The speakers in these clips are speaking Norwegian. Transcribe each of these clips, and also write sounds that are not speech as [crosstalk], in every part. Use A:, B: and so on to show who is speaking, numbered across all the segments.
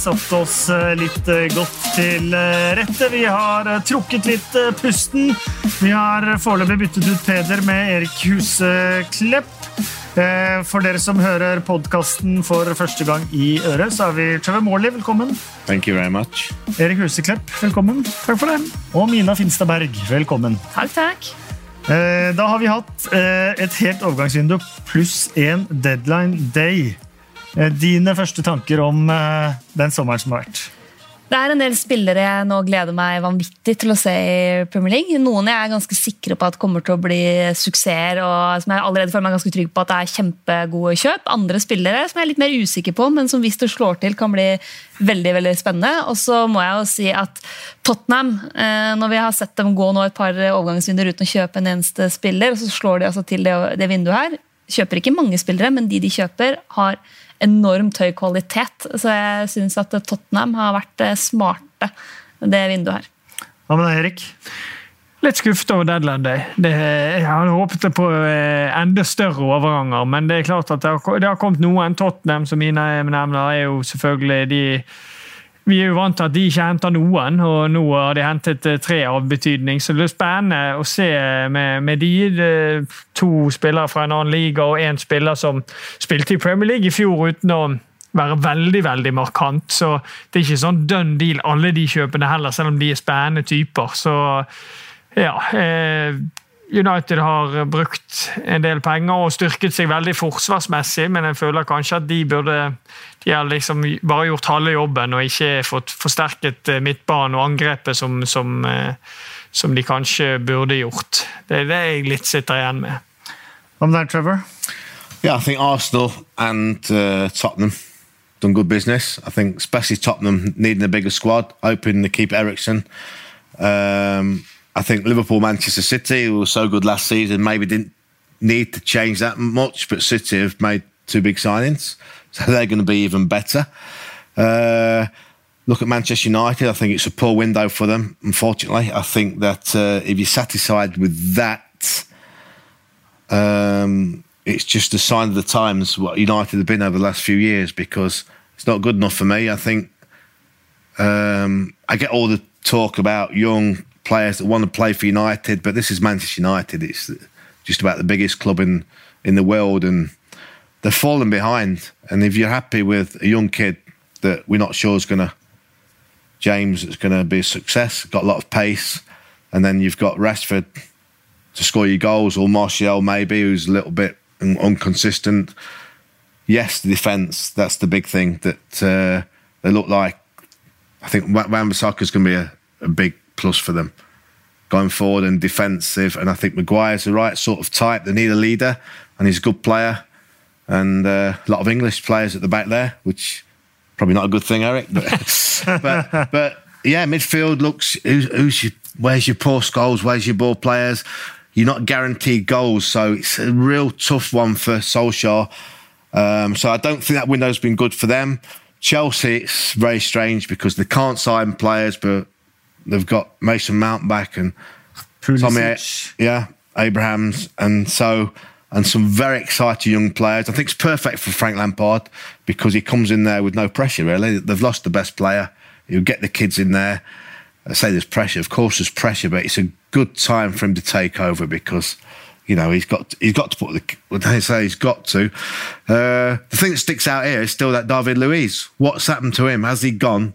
A: satt oss eh, litt eh, godt til rette. Vi har trukket litt pusten. Vi har foreløpig byttet ut Peder med Erik Huse Klepp. For dere som hører podkasten for første gang i øret, så er vi Trevor Morley, velkommen.
B: Thank you very much.
A: Erik Huseklepp, velkommen.
C: Takk for det.
A: Og Mina Finstad Berg, velkommen.
D: Takk, takk.
A: Da har vi hatt et helt overgangsvindu pluss en deadline day. Eh, dine første tanker om eh, den sommeren som har vært?
D: Det er en del spillere jeg nå gleder meg vanvittig til å se i Premier League. Noen jeg er ganske sikre på at kommer til å bli suksesser, og som jeg allerede føler meg ganske trygg på at det er kjempegode kjøp. Andre spillere som jeg er litt mer usikker på, men som hvis det slår til, kan bli veldig veldig spennende. Og så må jeg jo si at Tottenham, eh, når vi har sett dem gå nå et par overgangsvinduer uten å kjøpe en eneste spiller, og så slår de altså til det, det vinduet her. Kjøper ikke mange spillere, men de de kjøper, har enormt høy kvalitet. Så jeg syns at Tottenham har vært smarte det vinduet her.
A: Hva med deg, Erik?
C: Litt skuffet over deadline day. Det, jeg hadde håpet på eh, enda større overganger, men det er klart at det har, det har kommet noen. Tottenham, som mine nevner, er jo selvfølgelig de vi er jo vant til at de ikke henter noen, og nå har de hentet eh, tre av betydning. Så det er spennende å se med, med de. To spillere fra en annen liga og én spiller som spilte i Premier League i fjor uten å være veldig veldig markant. Så det er ikke sånn done deal alle de kjøpene heller, selv om de er spennende typer. Så ja. Eh, United har brukt en del penger og styrket seg veldig forsvarsmessig, men jeg føler kanskje at de burde de har liksom bare gjort halve jobben og ikke fått forsterket eh, midtbanen og angrepet som, som, eh, som, de kanskje burde gjort. Det er det jeg litt sitter igjen med.
A: Hva det, Trevor?
B: Yeah, I think Arsenal and uh, Tottenham done good business. I think especially Tottenham needing a bigger squad, hoping to keep Ericsson. Um, I think Liverpool, Manchester City, were so good last season, maybe didn't need to change that much, but City have made two big signings, so they're going to be even better. Uh, look at Manchester United. I think it's a poor window for them. Unfortunately, I think that uh, if you're satisfied with that, um, it's just a sign of the times what United have been over the last few years because it's not good enough for me. I think um, I get all the talk about young players that want to play for United, but this is Manchester United. It's just about the biggest club in in the world, and they're falling behind. And if you're happy with a young kid that we're not sure is going to James is going to be a success, got a lot of pace, and then you've got Rashford to score your goals, or Martial maybe who's a little bit inconsistent. Yes, the defence that's the big thing that uh, they look like. I think Wan-Bissaka is going to be a, a big plus for them going forward and defensive. And I think Maguire's the right sort of type. They need a leader, and he's a good player. And uh, a lot of English players at the back there, which probably not a good thing, Eric. But [laughs] but, but, yeah, midfield looks. Who's, who's your, where's your post goals? Where's your ball players? You're not guaranteed goals, so it's a real tough one for Solskjaer. Um, so I don't think that window's been good for them. Chelsea, it's very strange because they can't sign players, but they've got Mason Mount back and
A: Pulisic.
B: Tommy, yeah, Abrahams, and so and some very exciting young players. I think it's perfect for Frank Lampard because he comes in there with no pressure. Really, they've lost the best player. He'll get the kids in there. I say there's pressure. Of course, there's pressure, but it's a good time for him to take over because you know he's got he's got to put the what they say he's got to. Uh, the thing that sticks out here is still that David Luiz. What's happened to him? Has he gone?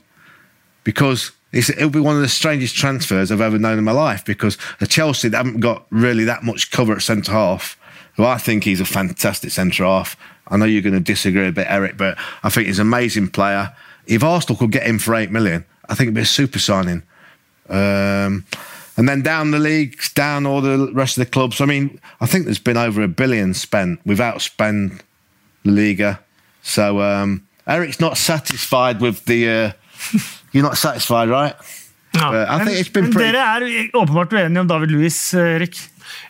B: Because it'll be one of the strangest transfers I've ever known in my life because at Chelsea they haven't got really that much cover at centre half. Who I think he's a fantastic centre half. I know you're going to disagree a bit, Eric, but I think he's an amazing player. If Arsenal could get him for eight million, I think it'd be a super signing. Um, and then down the leagues, down all the rest of the clubs. I mean, I think there's been over a billion spent. We've outspent the Liga. So um, Eric's not satisfied with the uh, You're not satisfied, right?
A: No. I think it's been pretty... Dere er åpenbart uenige om David Louis, Erik.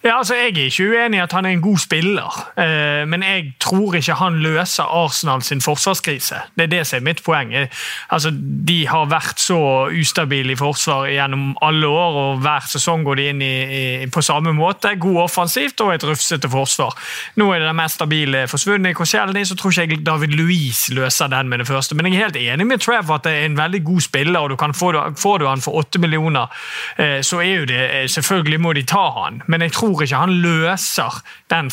C: Ja, altså, Jeg er ikke uenig i at han er en god spiller, eh, men jeg tror ikke han løser Arsenal sin forsvarskrise. Det er det som er mitt poeng. Jeg, altså, De har vært så ustabile i forsvar gjennom alle år, og hver sesong går de inn i, i, på samme måte. God offensivt og et rufsete forsvar. Nå er det det mest stabile forsvunnet i Korselny, så tror ikke jeg David Louise løser den med det første. Men jeg er helt enig med Trev at det er en veldig god spiller, og du kan få, får du han for åtte millioner, eh, så er jo det eh, Selvfølgelig må de ta han, men jeg tror ikke han løser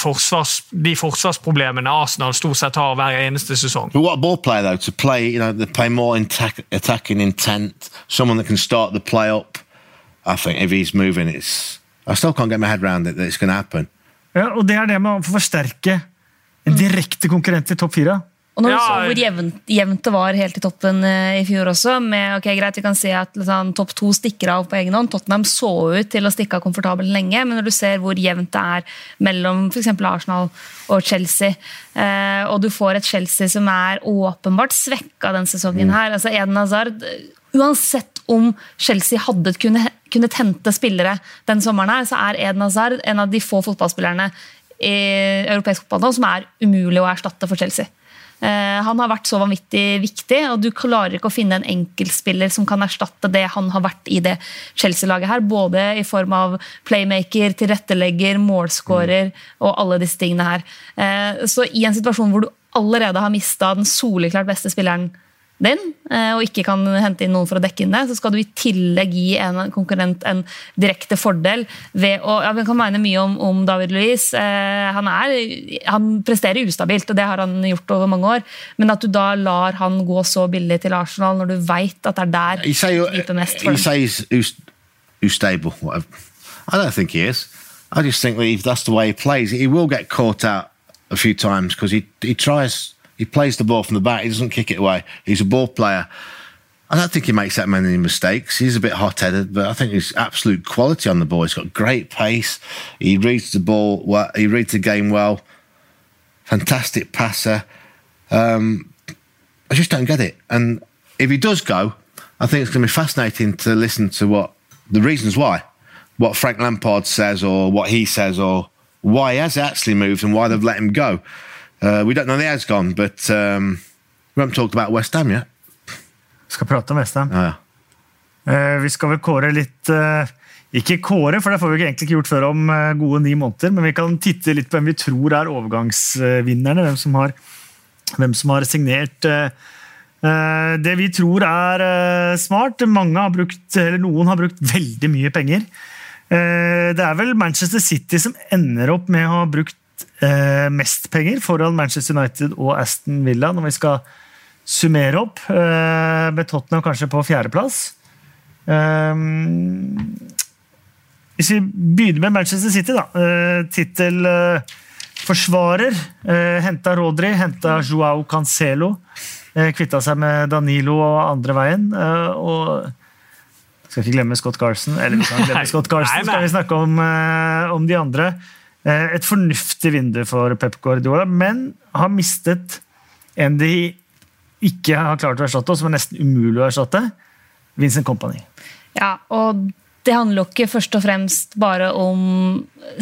C: forsvars, de forsvarsproblemene Arsenal stort sett har hver eneste sesong.
B: But what ball player though to play, you know, they play more attack, attacking intent, someone that can start the play up. I think if he's moving, it's. I still can't get my head around it that it's going to happen.
A: Ja, og det er det med å forsterke en direkte konkurrent i topp fire.
D: Og når
C: Ja,
D: du så hvor jevnt, jevnt det var helt i toppen eh, i fjor også, med ok, greit, vi kan si at liksom, topp to stikker av på egen hånd. Tottenham så ut til å stikke av komfortabelt lenge, men når du ser hvor jevnt det er mellom f.eks. Arsenal og Chelsea, eh, og du får et Chelsea som er åpenbart svekka den sesongen her altså Eden Hazard, Uansett om Chelsea hadde kunnet, kunnet hente spillere den sommeren, her, så er Eden Hazard en av de få fotballspillerne i europeisk fotball nå som er umulig å erstatte for Chelsea. Eh, Han har vært så vanvittig viktig, og du klarer ikke å finne en enkeltspiller som kan erstatte det han har vært i det Chelsea-laget her. Både i form av playmaker, tilrettelegger, målskårer og alle disse tingene her. Eh, Så i en situasjon hvor du allerede har mista den soleklart beste spilleren din, eh, og ikke kan hente inn noen for å dekke inn det, så skal du i tillegg gi en konkurrent en direkte fordel ved å ja, Vi kan mene mye om, om David Luiz. Eh, han, han presterer ustabilt, og det har han gjort over mange år. Men at du da lar han gå så billig til Arsenal, når du veit at det er der
B: You say,
D: kniper mest for dem.
B: say he's who's, who's stable. Whatever. I don't think he is. I just think that if that's the way he plays, he will get caught out a few times because he he tries. He plays the ball from the back. He doesn't kick it away. He's a ball player. I don't think he makes that many mistakes. He's a bit hot-headed, but I think he's absolute quality on the ball. He's got great pace. He reads the ball. Well, he reads the game well. Fantastic passer. Um, I just don't get it. And if he does go, I think it's going to be fascinating to listen to what the reasons why, what Frank Lampard says, or what he says, or why he has actually moved and why they've let him go. Uh, we don't know the he has gone, but um, we haven't talked about West Ham yet.
A: Vi skal prate om Westham.
B: Ja, ja.
A: Uh, Vi skal vel kåre litt uh, Ikke kåre, for det får vi ikke egentlig ikke gjort før om eh, gode ni måneder, men vi kan titte litt på hvem vi tror er overgangsvinnerne. Hvem som har, hvem som har signert. eh, eh, Det vi tror er eh, smart Mange har brukt, eller Noen har brukt veldig mye penger. Eh, Det er vel Manchester City som ender opp med å ha brukt eh, mest penger foran Manchester United og Aston Villa når vi skal summere opp, eh, med Tottenham kanskje på fjerdeplass. Um, hvis vi begynner med Manchester City, da. Tittelforsvarer. Henta Rodri, henta Joao Cancelo. Kvitta seg med Danilo og andre veien. Og skal ikke glemme Scott Carson. Eller hvis han [laughs] glemmer Scott Carson, skal vi snakke om, om de andre. Uh, et fornuftig vindu for Pep Guardiola, men har mistet en de ikke har klart å erstatte, og som er nesten umulig å erstatte. Vincent Company.
D: Ja, og det handler jo ikke først og fremst bare om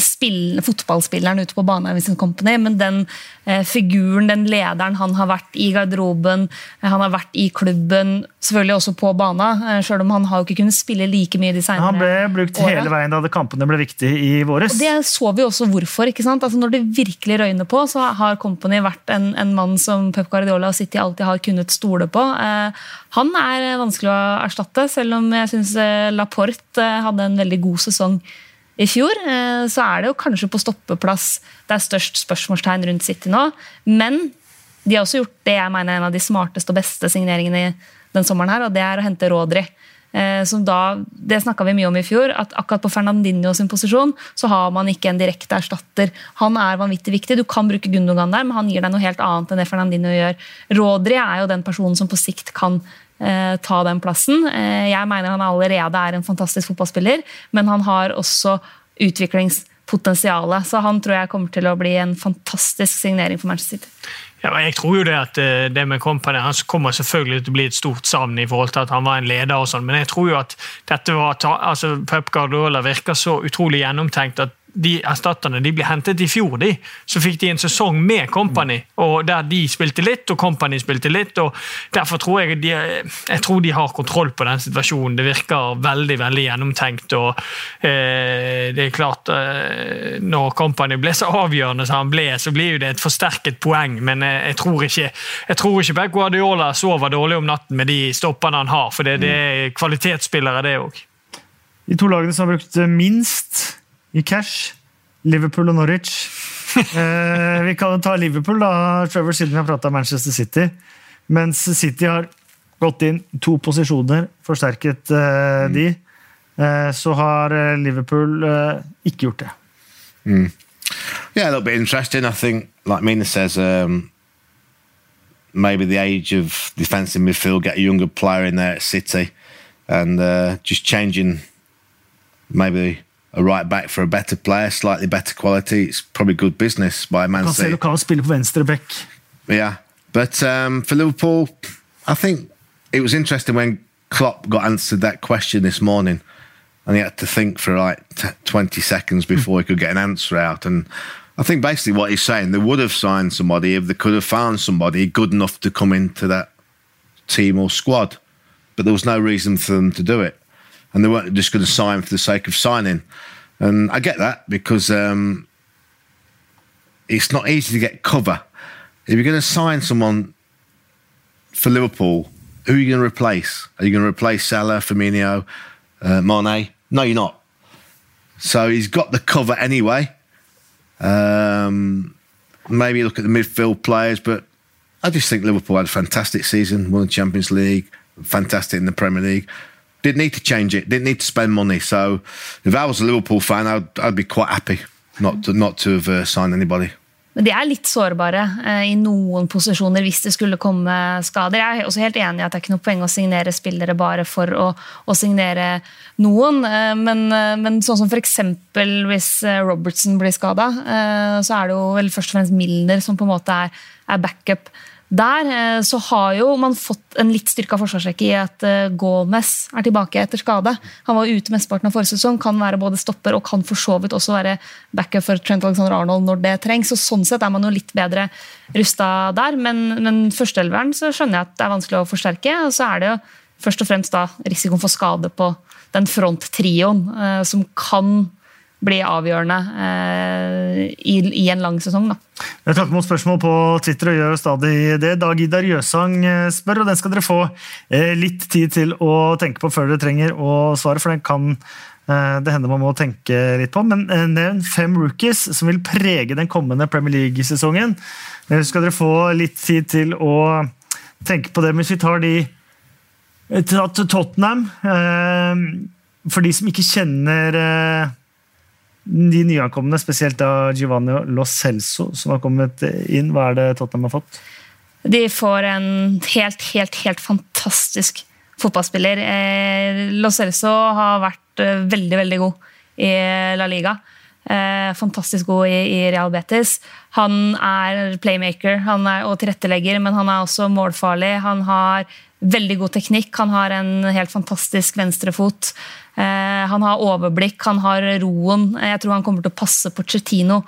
D: spill, fotballspilleren ute på banen, Company, men den eh, figuren, den lederen han har vært i garderoben, eh, han har vært i klubben, selvfølgelig også på banen, eh, selv om han har jo ikke kunnet spille like mye de senere
A: Han ble brukt
D: året.
A: hele veien da kampene ble viktige i våres.
D: Og Det så vi også hvorfor. ikke sant? Altså Når det virkelig røyner på, så har Company vært en, en mann som Pep Guardiola og City alltid har kunnet stole på. Eh, han er vanskelig å erstatte, selv om jeg syns Laporte eh, hadde en veldig god sesong i fjor. Eh, så er det jo kanskje på stoppeplass det er størst spørsmålstegn rundt City nå. Men de har også gjort det jeg mener er en av de smarteste og beste signeringene i den sommeren, her, og det er å hente Rodri. Eh, Som da, det snakka vi mye om i fjor, at akkurat på Fernandinho sin posisjon så har man ikke en direkte erstatter. Han er vanvittig viktig. Du kan bruke Gundogan der, men han gir deg noe helt annet enn det Fernandinho gjør. Rodri er jo den personen som på sikt kan eh, ta den plassen. Eh, jeg mener han allerede er en fantastisk fotballspiller, men han har også utviklingspotensialet. Så han tror jeg kommer til å bli en fantastisk signering for Manchester City.
C: Ja, jeg tror jo det at eh, det med Company Han kommer selvfølgelig til å bli et stort savn i forhold til at han var en leder, og sånn, men jeg tror jo at dette var altså Pep Guardiola virker så utrolig gjennomtenkt at de erstatterne de ble hentet i fjor. de. Så fikk de en sesong med Company, og der de spilte litt og Company spilte litt. og Derfor tror jeg de, jeg tror de har kontroll på den situasjonen. Det virker veldig veldig gjennomtenkt. og eh, det er klart, eh, Når Company ble så avgjørende som han ble, så blir jo det et forsterket poeng. Men eh, jeg tror ikke jeg tror ikke Pep Guardiola sover dårlig om natten med de stoppene han har. For det, det er kvalitetsspillere, det òg.
A: De to lagene som har brukt minst i cash, Liverpool og Norwich. [laughs] eh, vi kan ta Liverpool, da, Trevor, siden vi har prata Manchester City. Mens City har gått inn to posisjoner, forsterket eh, de. Eh, så har eh, Liverpool eh, ikke gjort det.
B: Yeah, a be bit interesting. I think, like Mina says, um, maybe the age of defensive midfield, get a younger player in there at City, and uh, just changing maybe a right back for a better player, slightly better quality. It's probably good business by Man City.
A: Cancelo kan spille på venstre back.
B: Yeah, but um, for Liverpool, I think it was interesting when Klopp got answered that question this morning, and he had to think for like t- twenty seconds before he could get an answer out. And I think basically what he's saying, they would have signed somebody if they could have found somebody good enough to come into that team or squad, but there was no reason for them to do it, and they weren't just going to sign for the sake of signing. And I get that because um, it's not easy to get cover. If you're going to sign someone for Liverpool, who are you going to replace? Are you going to replace Salah, Firmino, uh, Mane? No, you're not. So he's got the cover anyway. Um, maybe look at the midfield players, but I just think Liverpool had a fantastic season, won the Champions League, fantastic in the Premier League. Didn't need to change it, didn't need to spend money. So if I was a Liverpool fan, I'd, I'd be quite happy not to, not to have uh, signed anybody.
D: Men de er litt sårbare eh, i noen posisjoner hvis det skulle komme skader. Jeg er også helt enig i at det er ikke noe poeng å signere spillere bare for å, å signere noen. Eh, men, eh, men, sånn som f.eks. hvis eh, Robertson blir skada, eh, så er det jo vel først og fremst Milner som på en måte er, er backup. Der eh, så har jo man fått en litt styrka forsvarsrekke i at eh, Gomez er tilbake etter skade. Han var ute mesteparten av forrige sesong, kan være både stopper og kan for så vidt også være backup for Trent Alexander Arnold når det trengs. Så sånn sett er man jo litt bedre rusta der. Men, men førsteelveren så skjønner jeg at det er vanskelig å forsterke. Og så er det jo først og fremst da risikoen for skade på den fronttrioen eh, som kan bli avgjørende eh, i, i en lang sesong. da.
A: Jeg tar imot spørsmål på Twitter og gjør stadig det. Dag Idar Jøsang eh, spør, og den skal dere få eh, litt tid til å tenke på før dere trenger å svare, for den kan eh, det hender man må tenke litt på. Men eh, nevn fem rookies som vil prege den kommende Premier League-sesongen. Eh, skal dere få litt tid til å tenke på det. Hvis vi tar de til Tottenham eh, For de som ikke kjenner eh, de nyankomne, spesielt da Giovanni Lo Celso, som har kommet inn. Hva er det Tottenham har fått?
D: De får en helt, helt, helt fantastisk fotballspiller. Eh, Lo Celso har vært eh, veldig, veldig god i La Liga. Eh, fantastisk god i, Real Betis. Han er playmaker han er, og tilrettelegger, men han er også målfarlig. Han har veldig god teknikk, han har en helt fantastisk venstrefot. Eh, han har overblikk, han har roen. Jeg tror han kommer til å passe Pochettino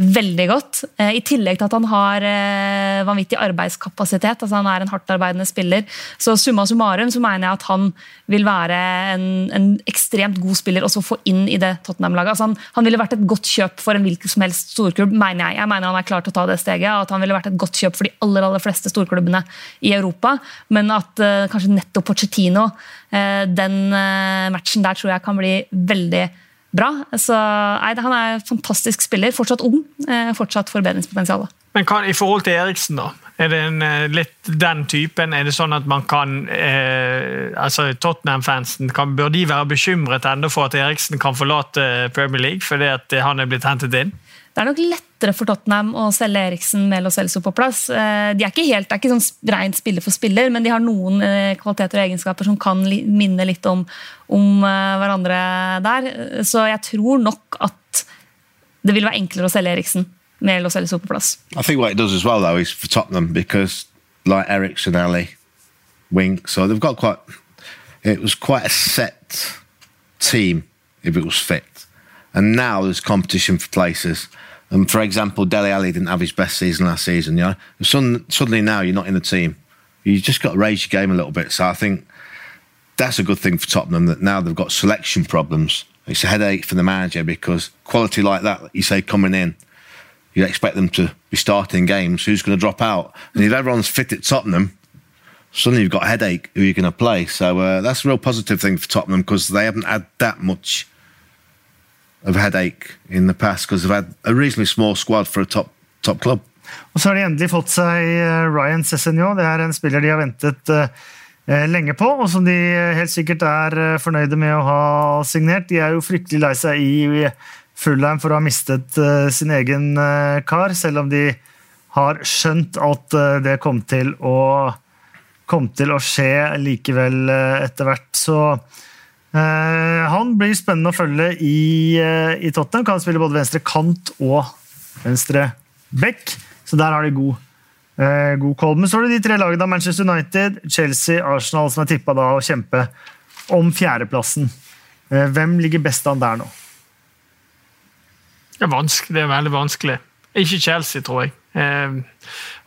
D: veldig godt. Eh, I tillegg til at han har eh, vanvittig arbeidskapasitet. altså Han er en hardtarbeidende spiller. Så summa summarum så mener jeg at han vil være en, en ekstremt god spiller også å få inn i det Tottenham-laget. Altså han, han, ville vært et godt kjøp for en hvilken som helst storklubb, mener jeg. Jeg mener han er klar til å ta det steget. og At han ville vært et godt kjøp for de aller, aller fleste storklubbene i Europa. Men at uh, kanskje nettopp Pochettino, uh, den uh, matchen der tror jeg kan bli veldig bra. Så nei, Han er en fantastisk spiller. Fortsatt ung. Eh, fortsatt forbedringspotensial.
C: Men kan, i forhold til Eriksen, da? Er det en, eh, litt den typen? Er det sånn at man kan eh, altså Tottenham-fansen, Bør de være bekymret enda for at Eriksen kan forlate Premier League fordi at han er blitt hentet inn?
D: Det er nok lettere for Tottenham å selge Eriksen med Lo Celso på plass. Eh, de er ikke helt, det er ikke sånn rent spiller for spiller, men de har noen eh, kvaliteter og egenskaper som kan minne litt om, om eh, hverandre der. Så jeg tror nok at det vil være enklere å selge Eriksen med Lo Celso på plass.
B: I think what it does for Tottenham because like Eriksen, Ali, Wing, so they've got quite. It team if it was fit. And now there's competition for places. And for example, Dele Ali didn't have his best season last season. Yeah, suddenly, suddenly now you're not in the team. You just got to raise your game a little bit. So I think that's a good thing for Tottenham that now they've got selection problems. It's a headache for the manager because quality like that, you say coming in, you expect them to be starting games. Who's going to drop out? And if everyone's fit at Tottenham, suddenly you've got a headache who you're going to play. So uh, that's a real positive thing for Tottenham because they haven't had that much of headache in the past because they've had a reasonably small squad for a top top club.
A: Og så har de endelig fått seg eh, Ryan Cessignon. Det er en spiller de har ventet eh, eh, lenge på, og som de helt sikkert er fornøyde med å ha signert. De er jo fryktelig lei seg i Fullheim for å ha mistet sin egen kar, selv om de har skjønt at det kom til å, kom til å skje likevel etter hvert. Så han blir spennende å følge i, i Tottenham. Kan spille både venstre kant og venstre back. Så der har de god, eh, god koll. Men så er det de tre lagene av Manchester United, Chelsea, Arsenal som er tippa å kjempe om fjerdeplassen. Eh, hvem ligger best an der nå?
C: Det er, vanskelig, det er veldig vanskelig. Ikke Chelsea, tror jeg. Eh,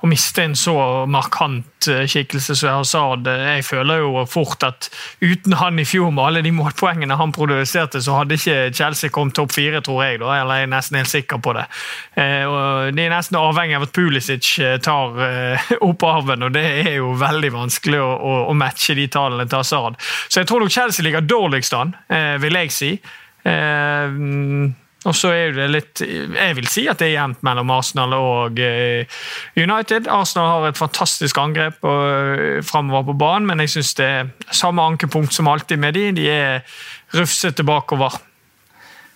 C: å miste en så markant eh, skikkelse som Hazard eh, Jeg føler jo fort at uten han i fjor, med alle de målpoengene han produserte, så hadde ikke Chelsea kommet topp fire, tror jeg. Da, eller jeg er nesten helt sikker på det. Og de er nesten avhengig av at Pulisic tar opp arven, og det er jo veldig vanskelig å, å, å matche de tallene til Hazard. Så jeg tror nok Chelsea ligger dårligst an, vil jeg si. Og så er det litt Jeg vil si at det er jevnt mellom Arsenal og eh, United. Arsenal har et fantastisk angrep uh, framover på banen, men jeg syns det er samme ankepunkt som alltid med de. De er rufsete bakover.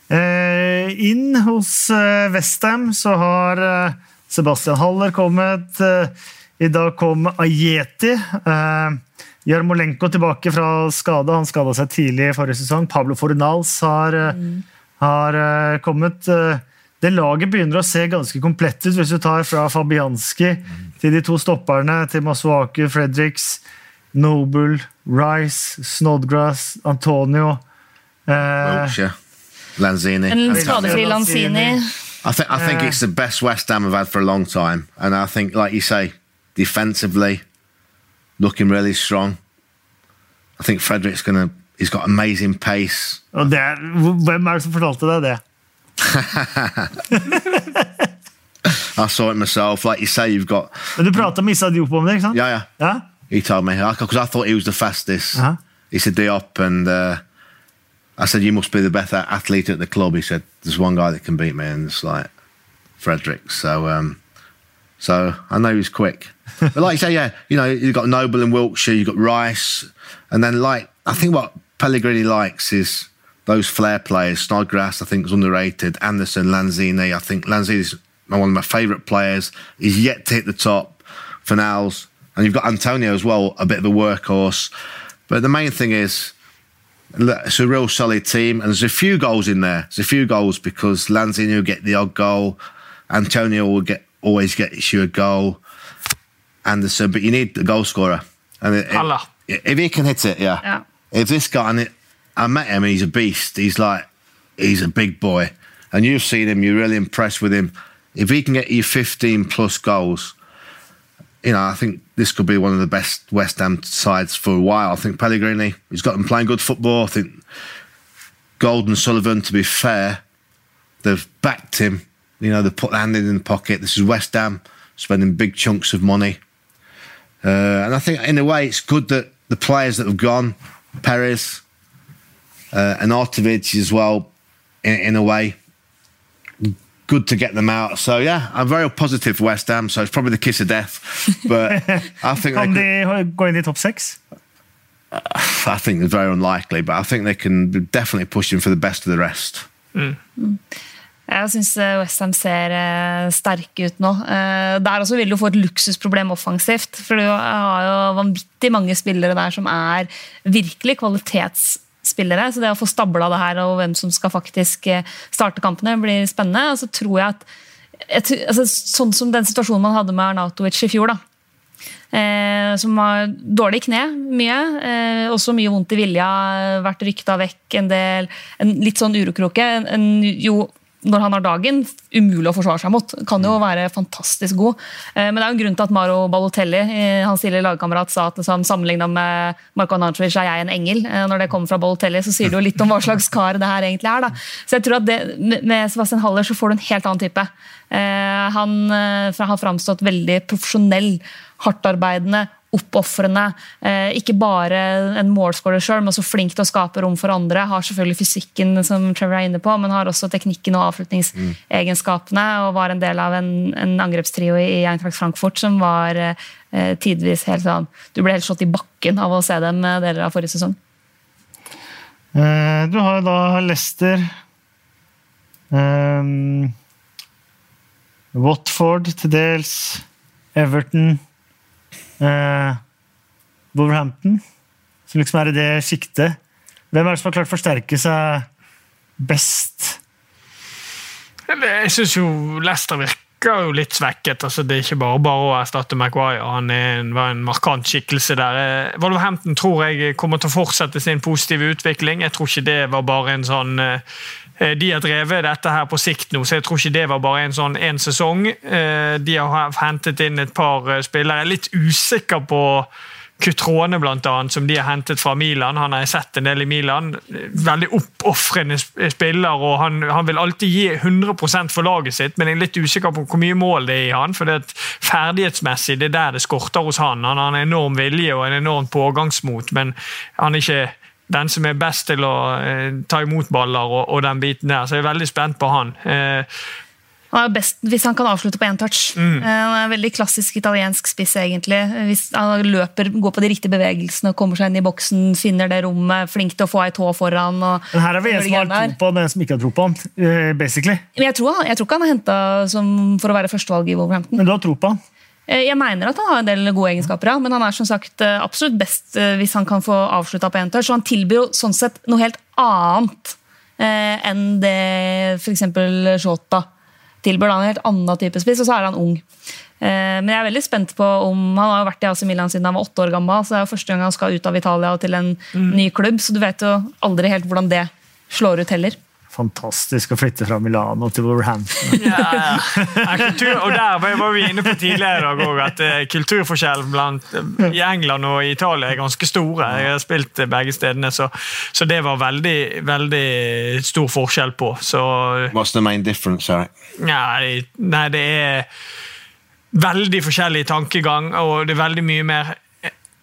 A: Eh, inn hos eh, Westham så har eh, Sebastian Haller kommet. Eh, I dag kom Ajeti. Eh, Jarmolenko tilbake fra skade. Han skada seg tidlig i forrige sesong. Pablo Fornals har mm har uh, kommet. Uh, det laget begynner å se ganske komplett ut, hvis du tar fra Fabianski til de to stopperne, til Masuaku, Fredericks, Noble, Rice, Snodgrass, Antonio
B: uh, Lanzini.
D: En skadefri Lanzini.
B: I think I think it's the best West Ham have had for a long time, and I think, like you say, defensively, looking really strong. I think Frederick's going to He's got amazing pace.
A: Og det, hvem er det som fortalte deg det? [laughs]
B: I saw it myself. Like you say, you've got.
A: Men du prater med Issa Diop om det, ikke sant?
B: Yeah, yeah.
A: yeah?
B: He told me because I thought he was the fastest. Uh -huh. He said Diop, and uh, I said you must be the best athlete at the club. He said there's one guy that can beat me, and it's like Frederick. So, um, so I know he's quick. but like you say, yeah, you know, you've got Noble in Wiltshire, you've got Rice, and then like I think what Pellegrini likes is those flair players. Snodgrass, I think, is underrated. Anderson, Lanzini, I think Lanzini is one of my favourite players. He's yet to hit the top. Finals, and you've got Antonio as well, a bit of a workhorse. But the main thing is, it's a real solid team, and there's a few goals in there. There's a few goals because Lanzini will get the odd goal, Antonio will get always get you a goal, Anderson, but you need the goal scorer. And it, it, if he can hit it, yeah. yeah if this guy, and it, I met him, he's a beast. He's like, he's a big boy, and you've seen him. You're really impressed with him. If he can get you 15 plus goals, you know, I think this could be one of the best West Ham sides for a while. I think Pellegrini, he's got them playing good football. I think Golden Sullivan, to be fair, they've backed him. You know, they've put their hand in the pocket. This is West Ham spending big chunks of money. Uh, and I think, in a way, it's good that the players that have gone Perez, uh, and Artovich as well, in, in, a way. Good to get them out. So yeah, I'm very positive for West Ham. So it's probably the kiss of death, but I think
A: can they, they go in the top six?
B: Uh, I think it's very unlikely, but I think they can definitely push in for the best of the rest.
D: Mm. Mm. Jeg syns eh, Westham ser eh, sterke ut nå. Eh, der også vil du få et luksusproblem offensivt. For du har jo vanvittig mange spillere der som er virkelig kvalitetsspillere. Så det å få stabla det her og hvem som skal faktisk starte kampene, blir spennende. Og så tror jeg at altså, Sånn som den situasjonen man hadde med Arnautovic i fjor, da. eh, som har dårlig kne mye. Eh, også mye vondt i vilja, vært rykta vekk en del. En litt sånn urokroke. En, en, jo når han har dagen, umulig å forsvare seg mot. Kan jo være fantastisk god. Eh, men det er jo en grunn til at Maro Balotelli, eh, hans tidligere lagkamerat, sa at liksom, sammenligna med Marko Anatovic er jeg en engel. Eh, når det kommer fra Balotelli, så sier det jo litt om hva slags [laughs] kar det her egentlig er. Da. Så jeg tror at det, Med Sebastian Haller så får du en helt annen type. Han har framstått veldig profesjonell, hardtarbeidende, oppofrende. Eh, ikke bare en målskårer sjøl, men også flink til å skape rom for andre. Har selvfølgelig fysikken, som Trevor er inne på, men har også teknikken og avslutningsegenskapene. Og var en del av en, en angrepstrio i Eintracht Frankfurt som var eh, tidvis helt sånn Du ble helt slått i bakken av å se dem deler av forrige sesong.
A: Eh, du har da Leicester. Um, Watford til dels. Everton eh, Wolverhampton, som liksom er i det sjiktet. Hvem er det som har klart å forsterke seg best?
C: Jeg syns jo Leicester virker jo litt svekket. altså Det er ikke bare bare å erstatte Maguire. Han en, var en markant skikkelse der. Eh, Wolverhampton tror jeg kommer til å fortsette sin positive utvikling. Jeg tror ikke det var bare en sånn Eh, de har drevet dette her på sikt nå, så jeg tror ikke det var bare en sånn en sesong. Eh, de har hentet inn et par eh, spillere. Jeg er litt usikker på Kutrone, blant annet, som de har hentet fra Milan. Han har jeg sett en del i Milan. Veldig oppofrende spiller, og han, han, vil alltid gi 100% for laget sitt, men jeg er litt usikker på hvor mye mål det er i han, for det er ferdighetsmessig det er der det skorter hos han. Han har en enorm vilje og en enorm pågangsmot, men han er ikke den som er best til å eh, ta imot baller og, og, den biten der. Så jeg er veldig spent på han. Eh,
D: han er best hvis han kan avslutte på én touch. Mm. Eh, han er veldig klassisk italiensk spiss, egentlig. Hvis han løper, går på de riktige bevegelsene, kommer seg inn i boksen, finner det rommet, flink til å få ei tå foran.
A: Men her er vi en som har tro på den en som ikke har tro på han. Eh, basically.
D: Men jeg tror, jeg tror ikke han er henta for å være førstevalg i Wolverhampton.
A: Men du har tro på han?
D: Eh, jeg mener at han har en del gode egenskaper, ja, men han er som sagt eh, absolutt best eh, hvis han kan få avslutta på én touch. Så han tilbyr jo sånn sett noe helt annet eh, enn det f.eks. Shota tilbyr. Han er en helt annen type spiss, og så er han ung. Eh, men jeg er veldig spent på om Han har jo vært i AC Milan siden han var åtte år gammel, så det er jo første gang han skal ut av Italia og til en mm. ny klubb, så du vet jo aldri helt hvordan det slår ut heller
A: fantastisk å flytte fra Milano til Wolverhampton.
C: ja, ja. Kultur, og der var vi inne på tidligere i dag òg, at uh, kulturforskjellen blant, uh, i England og i Italia er ganske store. Jeg har spilt uh, begge stedene, så, så, det var veldig, veldig stor forskjell på. Så,
B: What's the main difference, Eric?
C: Nei, nei, det er veldig forskjellig tankegang, og det er veldig mye mer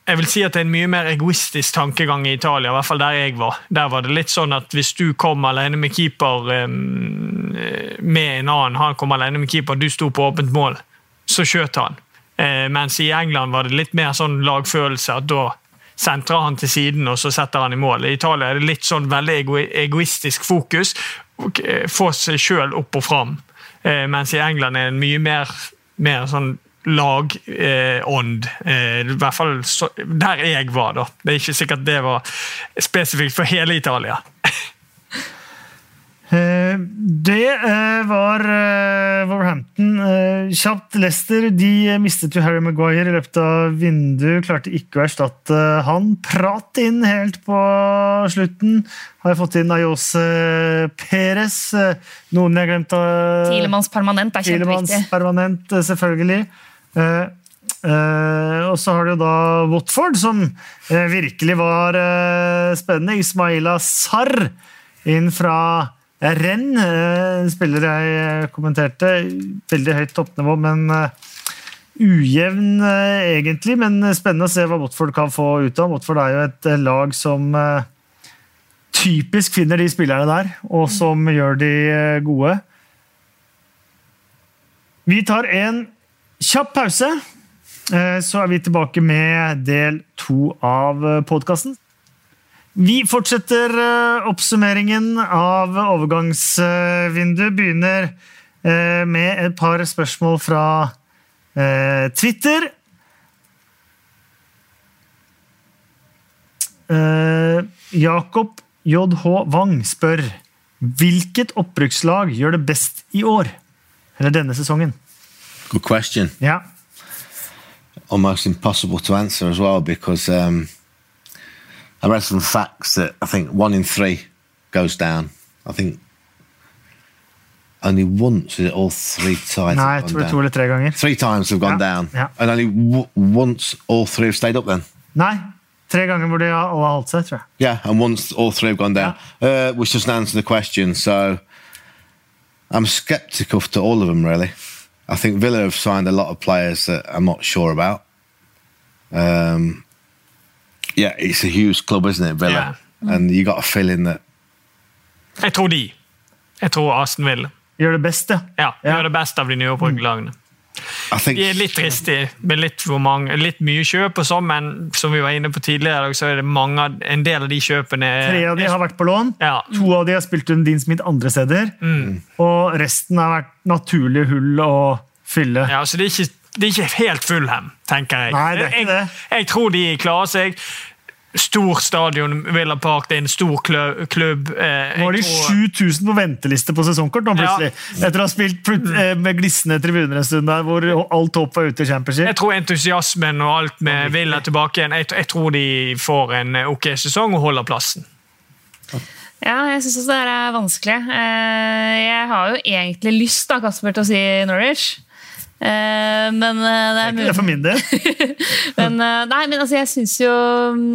C: jeg vil si at det er en mye mer egoistisk tankegang i Italia, i hvert fall der jeg var. Der var det litt sånn at hvis du kom alene med keeper um, med en annen, han kom alene med keeper, du sto på åpent mål, så skjøt han. Uh, mens i England var det litt mer sånn lagfølelse, at da sentrer han til siden og så setter han i mål. I Italia er det litt sånn veldig ego egoistisk fokus. Få seg sjøl opp og fram. Uh, mens i England er det mye mer, mer sånn lagånd. Eh, I hvert fall så, der jeg var, da. Det er ikke sikkert det var spesifikt for hele Italia. [laughs]
A: Eh, det eh, var Warhampton. Kjapt Leicester de mistet jo Harry Maguire i løpet av vinduet. Klarte ikke å erstatte han. Prat inn helt på slutten. Har jeg fått inn Ayose Perez. Noen jeg har glemt.
D: Tilemanns permanent er kjempeviktig.
A: Permanent, selvfølgelig. Uh, uh, og så har du da Watford, som uh, virkelig var spennende. Ismaila Sarr inn fra Renn, spiller jeg kommenterte. Veldig høyt toppnivå, men ujevn egentlig. Men spennende å se hva Watford kan få ut av. Watford er jo et lag som typisk finner de spillerne der, og som gjør de gode. Vi tar en Kjapp pause, eh, så er vi tilbake med del to av eh, podkasten. Vi fortsetter eh, oppsummeringen av overgangsvinduet. Begynner med et par spørsmål fra Twitter. Jakob JH Wang spør hvilket opprykkslag gjør det best i år? Eller denne sesongen?
B: Good question.
A: Yeah.
B: almost impossible to answer as well because um, I read some facts that I think one in three goes down. I think only once is it all three times.
A: Nei,
B: have
A: jeg tror to eller tre ganger.
B: Three times have gone
A: Yeah,
B: down,
A: yeah.
B: and only w- once all three have stayed up. Then,
A: Nei, tre ganger hvor de har holdt seg, tror jeg.
B: yeah, and once all three have gone down, uh, which doesn't answer the question. So, I'm sceptical to all of them. Really, I think Villa have signed a lot of players that I'm not sure about. Um, yeah, it's a huge club, isn't it, Villa? And you got a feeling that
C: Jeg tror de. Jeg tror Aston Villa.
A: Gjør det best, ja.
C: Ja,
A: Ja.
C: gjør det beste av de nye opprykklagene.
B: I think
C: De er litt dristige, med litt, for mange, litt mye kjøp, og sånn, men som vi var inne på tidligere, så er det mange, en del av de kjøpene
A: Tre av de har vært på lån.
C: Ja.
A: To av de har spilt under Dean Smith andre steder. Og resten har vært naturlige hull å fylle.
C: Ja, så det er ikke, det er ikke helt Fulham, tenker jeg.
A: Nei, det er ikke
C: jeg, jeg tror de klarer seg. Stor stadion, Villa Park, det er en stor klø- klubb. Eh,
A: Nå har de 7000 på venteliste på sesongkort nå plutselig. Etter å ha spilt plut- eh, med glissende tribuner en stund der, hvor alt håp var ute i championship.
C: Jeg tror entusiasmen og alt med Villa tilbake igjen, jeg, jeg tror de får en eh, ok sesong og holder plassen.
D: Ja, jeg syns også det her er vanskelig. Eh, Jeg har jo egentlig lyst da, Kasper, til å si Norwich. Eh, Men det er
A: Det er for min del. [laughs]
D: Men, nei, men altså, jeg syns jo mm,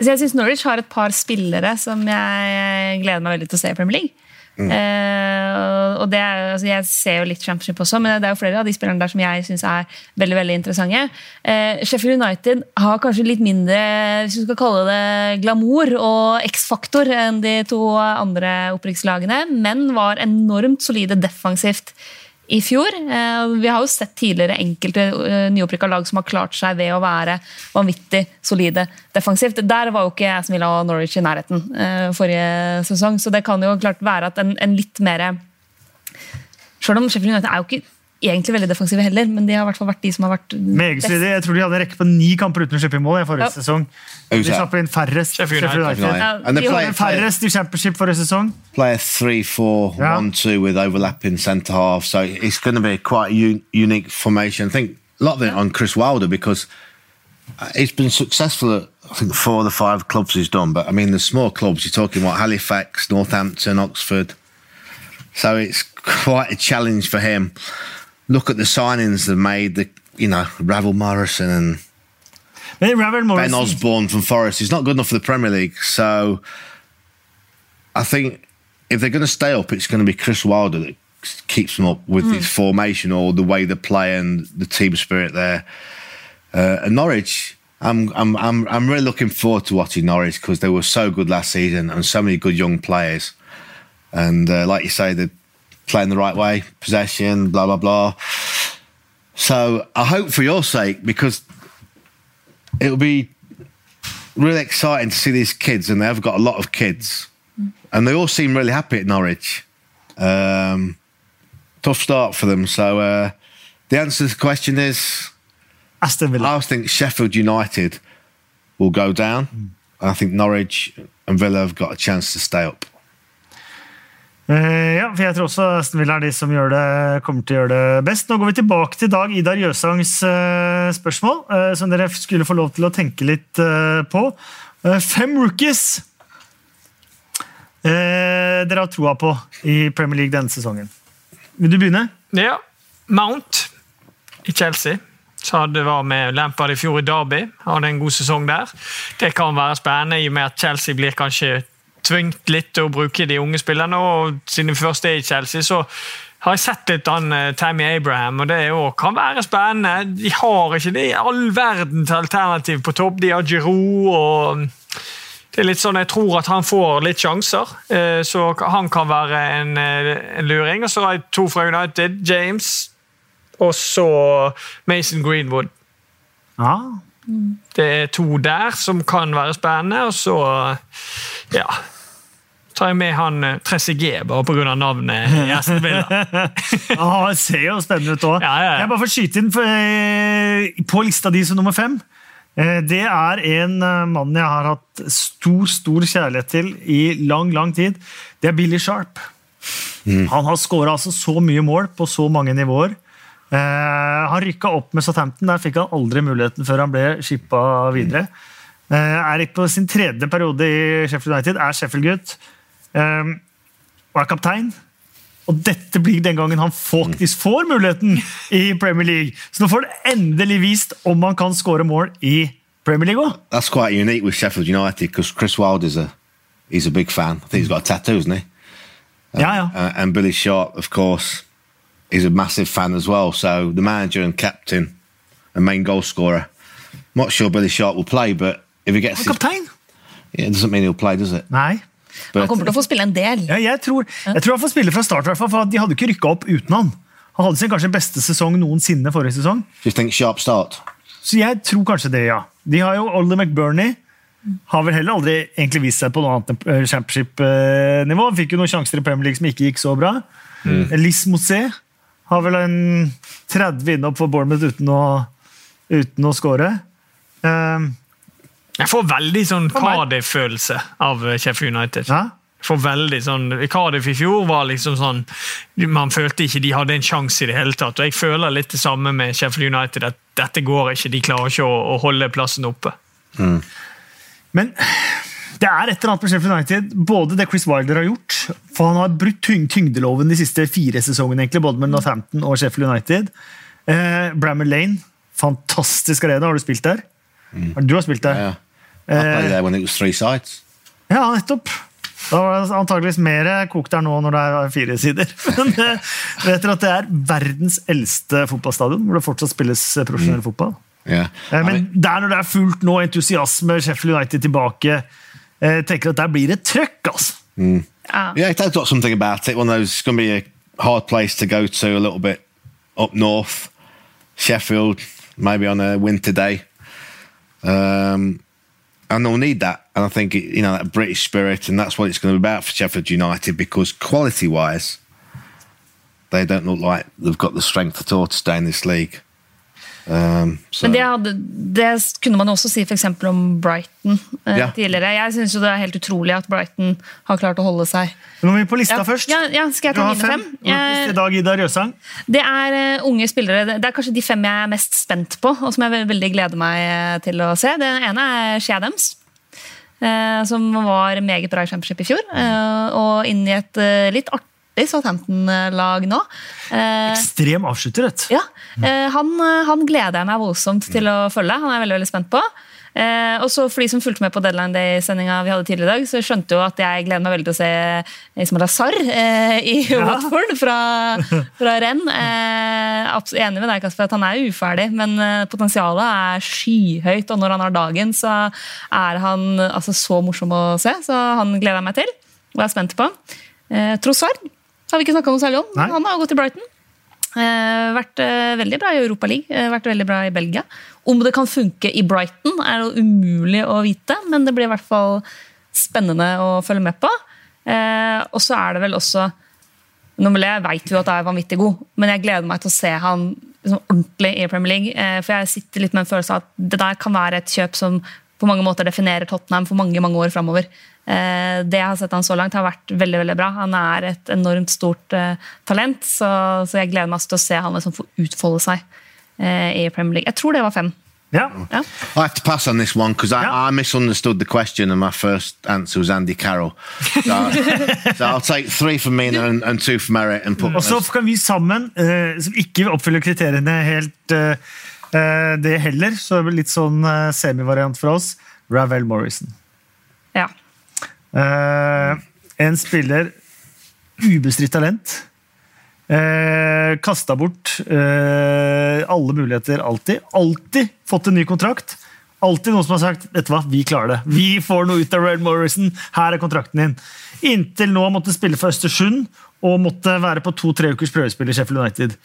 D: så Jeg syns Norwich har et par spillere som jeg gleder meg veldig til å se i Premier League. Mm. Uh, og det er, altså, jeg ser jo litt Championship også, men det er jo flere av de spillerne der som jeg syns er veldig veldig interessante. Uh, Sheffield United har kanskje litt mindre hvis vi skal kalle det glamour og X-faktor enn de to andre opprykkslagene, men var enormt solide defensivt i fjor. Eh, Vi har jo sett tidligere enkelte eh, nyopprykka lag som har klart seg ved å være vanvittig solide defensivt. Der var jo ikke Aston Villa og Norwich i nærheten eh, forrige sesong, så det kan jo klart være at en, en litt mer Selv om Sheffield United er jo ikke egentlig veldig defensive heller, men de har i hvert fall vært de som har vært
A: Meget
D: best.
A: solide. Jeg tror de hadde en rekke på ni kamper uten å slippe inn mål i forrige
D: Ja.
A: sesong. De
B: Who's that?
A: slapp inn færrest.
C: Sheffield
A: Sheffield
C: United.
A: United.
B: And they
D: de
B: play,
A: Men
B: play,
A: Færrest i championship forrige sesong.
B: play a 3 4
A: Yeah.
B: 1 2 with overlapping centre half. So it's going to be quite a un- unique formation. I think a lot of it on Chris Wilder because uh, he's been successful at, I think, four of the five clubs he's done. But I mean, the small clubs, you're talking about Halifax, Northampton, Oxford. So it's quite a challenge for him. Look at the signings they've made, the, you know, Ravel Morrison and Ben Osborne from Forest. He's not good enough for the Premier League. So I think if they're going to stay up, it's going to be Chris Wilder that keeps them up with his formation or the way they play and the team spirit there. Uh, and Norwich, I'm, I'm, I'm, I'm really looking forward to watching Norwich because they were so good last season and so many good young players. And uh, like you say, they're playing the right way, possession, blah, blah, blah. So I hope for your sake because it'll be really exciting to see these kids, and they've got a lot of kids, and they all seem really happy at Norwich. Um, tough start for them. So uh, the answer to the question is,
A: Aston Villa.
B: I think Sheffield United will go down. and I think Norwich and Villa have got a chance to stay up.
A: Eh, ja, for Jeg tror også Aston Villa er de som det, kommer til å gjøre det best. Nå går vi tilbake til Dag Idar Jøsangs eh, spørsmål, eh, som dere skulle få lov til å tenke litt på. Fem rookies dere har troa på i Premier League denne sesongen. Vil du begynne?
C: Ja, Mount i Chelsea. Så hadde var med Lampard i fjor i Derby. Hadde en god sesong der. Det kan være spennende i og med at Chelsea blir kanskje tvingt litt til å bruke de unge spillerne. og Siden først er i Chelsea, så har jeg sett litt an eh, Tammy Abraham, og det jo, kan være spennende. De har ikke det i all verden til alternativ på topp. De har Giroud og det er litt sånn, Jeg tror at han får litt sjanser, eh, så han kan være en, eh, en luring. Og så har jeg to fra United, James og så Mason Greenwood.
A: Ja.
C: Det er to der som kan være spennende, og så ja, tar jeg med han eh, Trezeguet bare pga. navnet i Villa.
A: Ah, det ser jo spennende ut òg.
C: Ja, ja, ja.
A: Jeg bare får skyte inn for, eh, på lista di som nummer fem. Eh, det er en mann jeg har hatt stor stor kjærlighet til i lang, lang tid. Det er Billy Sharp. Han har skåra altså så mye mål på så mange nivåer. Eh, han rykka opp med Southampton, der fikk han aldri muligheten før han ble skippa videre. Eh, er på sin tredje periode i Sheffield United, er Sheffield-gutt. Eh, og er kaptein. Og dette blir den gangen han faktisk får muligheten i Premier League. Så nå får han endelig vist om han kan skåre mål i Premier League òg.
B: That's quite unique with Sheffield United because Chris Wilder's a he's a big fan. I think he's got a tattoo, isn't he?
A: Ja, ja.
B: Uh, and Billy Sharp, of course, is a massive fan as well. So the manager and captain and main goal scorer. Not sure Billy Sharp will play, but if he gets
A: Han kaptein!
B: yeah, it doesn't mean he'll play, does it?
A: Nei.
D: Han kommer til å få spille en del.
A: Ja, jeg, tror, jeg tror han får spille fra start, i hvert fall, for de hadde ikke rykka opp uten han. Han hadde sin kanskje beste sesong noensinne forrige sesong.
B: do you think Sharp start?
A: Så jeg tror kanskje det, ja. De har jo Ollie McBurney. Har vel heller aldri egentlig vist seg på noe annet enn eh, championship-nivå. Fikk jo noen sjanser i Premier League som ikke gikk så bra. Liss Mosé har vel en 30 innopp for Bournemouth uten å, uten å score. Um,
C: Jeg får veldig sånn. Cardiff-følelse av eh, Sheffield United.
A: ja.
C: For veldig sånn, Cardiff i fjor var liksom sånn Man følte ikke de hadde en sjanse i det hele tatt. og Jeg føler litt det samme med Sheffield United. at Dette går ikke, de klarer ikke å, å holde plassen oppe.
A: Men det er et eller annet med Sheffield United, både det Chris Wilder har gjort For han har brutt tyng tyngdeloven de siste fire sesongene, egentlig, både med Northampton og Sheffield United. Eh, Brammer Lane, fantastisk arena. Har du spilt der? Du har spilt der?
B: Yeah.
A: Eh,
B: there when it was three sides.
A: ja, nettopp. Da var det antageligvis mer kokt der nå når det er fire sider. [laughs] Men eh, vet dere at det er verdens eldste fotballstadion, hvor det fortsatt spilles eh, profesjonell fotball?
B: Yeah.
A: Men der når det er fullt nå, entusiasme, Sheffield United tilbake eh, tenker at der blir det trøkk, altså.
D: Ja.
B: yeah, they've got something about it. One of those, it's going to be a hard place to go to, a little bit up north. Sheffield, maybe on a winter day. Um, and they'll need that. And I think, you know, that British spirit, and that's what it's going to be about for Sheffield United because quality wise, they don't look like they've got the strength at all to stay in this league. Um,
D: Men det, hadde, det kunne man også si for eksempel om Brighton eh,
B: Ja.
D: tidligere. Jeg syns det er helt utrolig at Brighton har klart å holde seg.
A: Nå må vi på lista
D: Ja,
A: først.
D: ja, ja, skal jeg ta mine
A: fem.
D: fem? Eh,
A: I dag Ida Røsang.
D: Det er uh, unge spillere. Det- Det er kanskje de fem jeg er mest spent på, og som jeg veldig gleder meg til å se. Den ene er Shea Dems. eh, som var meget bra i Championship i fjor. Uh, Og inn i et litt artig Southampton-lag nå. Eh,
A: Ekstrem avslutter, vet
D: ja, eh, han, eh, han gleder jeg meg voldsomt til å følge. Han er veldig, veldig spent på. Eh, og så For de som fulgte med på Deadline Day-sendinga vi hadde tidligere i dag, så skjønte jo at jeg gleder meg veldig til å se Ismail Azar eh, i Watford fra, fra renn. Eh, enig med deg, Kasper, at han er uferdig, men potensialet er skyhøyt. Og når han har dagen, så er han altså, så morsom å se. Så han gleder jeg meg til og er spent på. Eh, Trossard har vi ikke snakka noe særlig om.
A: Nei.
D: Han har gått til Brighton. Eh, vært eh, veldig bra i Europaligaen, eh, vært veldig bra i Belgia. Om det kan funke i Brighton, er det umulig å vite, men det blir i hvert fall spennende å følge med på. Eh, og så er det vel også Nommelé vet jo at jeg er vanvittig god, men jeg gleder meg til å se han liksom, ordentlig i Premier League. Eh, for jeg sitter litt med en følelse av at det der kan være et kjøp som på mange måter definerer Tottenham for mange mange år framover. Eh, det jeg har sett han så langt, har vært veldig veldig bra. Han er et enormt stort eh, talent, så, så jeg gleder meg til å se han liksom få utfolde seg eh, i Premier League. Jeg tror det var fem.
A: Ja.
D: yeah.
B: I have to pass on this one because I,
A: Yeah.
B: I misunderstood the question and my first answer was Andy Carroll. So, [laughs] so I'll take three from Mina and, and two from Eric and put
A: Og så kan vi sammen, eh, som ikke oppfyller kriteriene helt eh, det heller, så er det litt sånn eh, semivariant for oss, Ravel Morrison.
D: Ja.
A: Eh, en spiller ubestridt talent. Eh, Kasta bort eh, alle muligheter alltid. Alltid fått en ny kontrakt. Alltid noen som har sagt vet du hva, vi klarer det. Vi får noe ut av Red Morrison. Her er kontrakten din. Inntil nå måtte spille for Østersund og måtte være på to-tre ukers prøvespill i Sheffield United.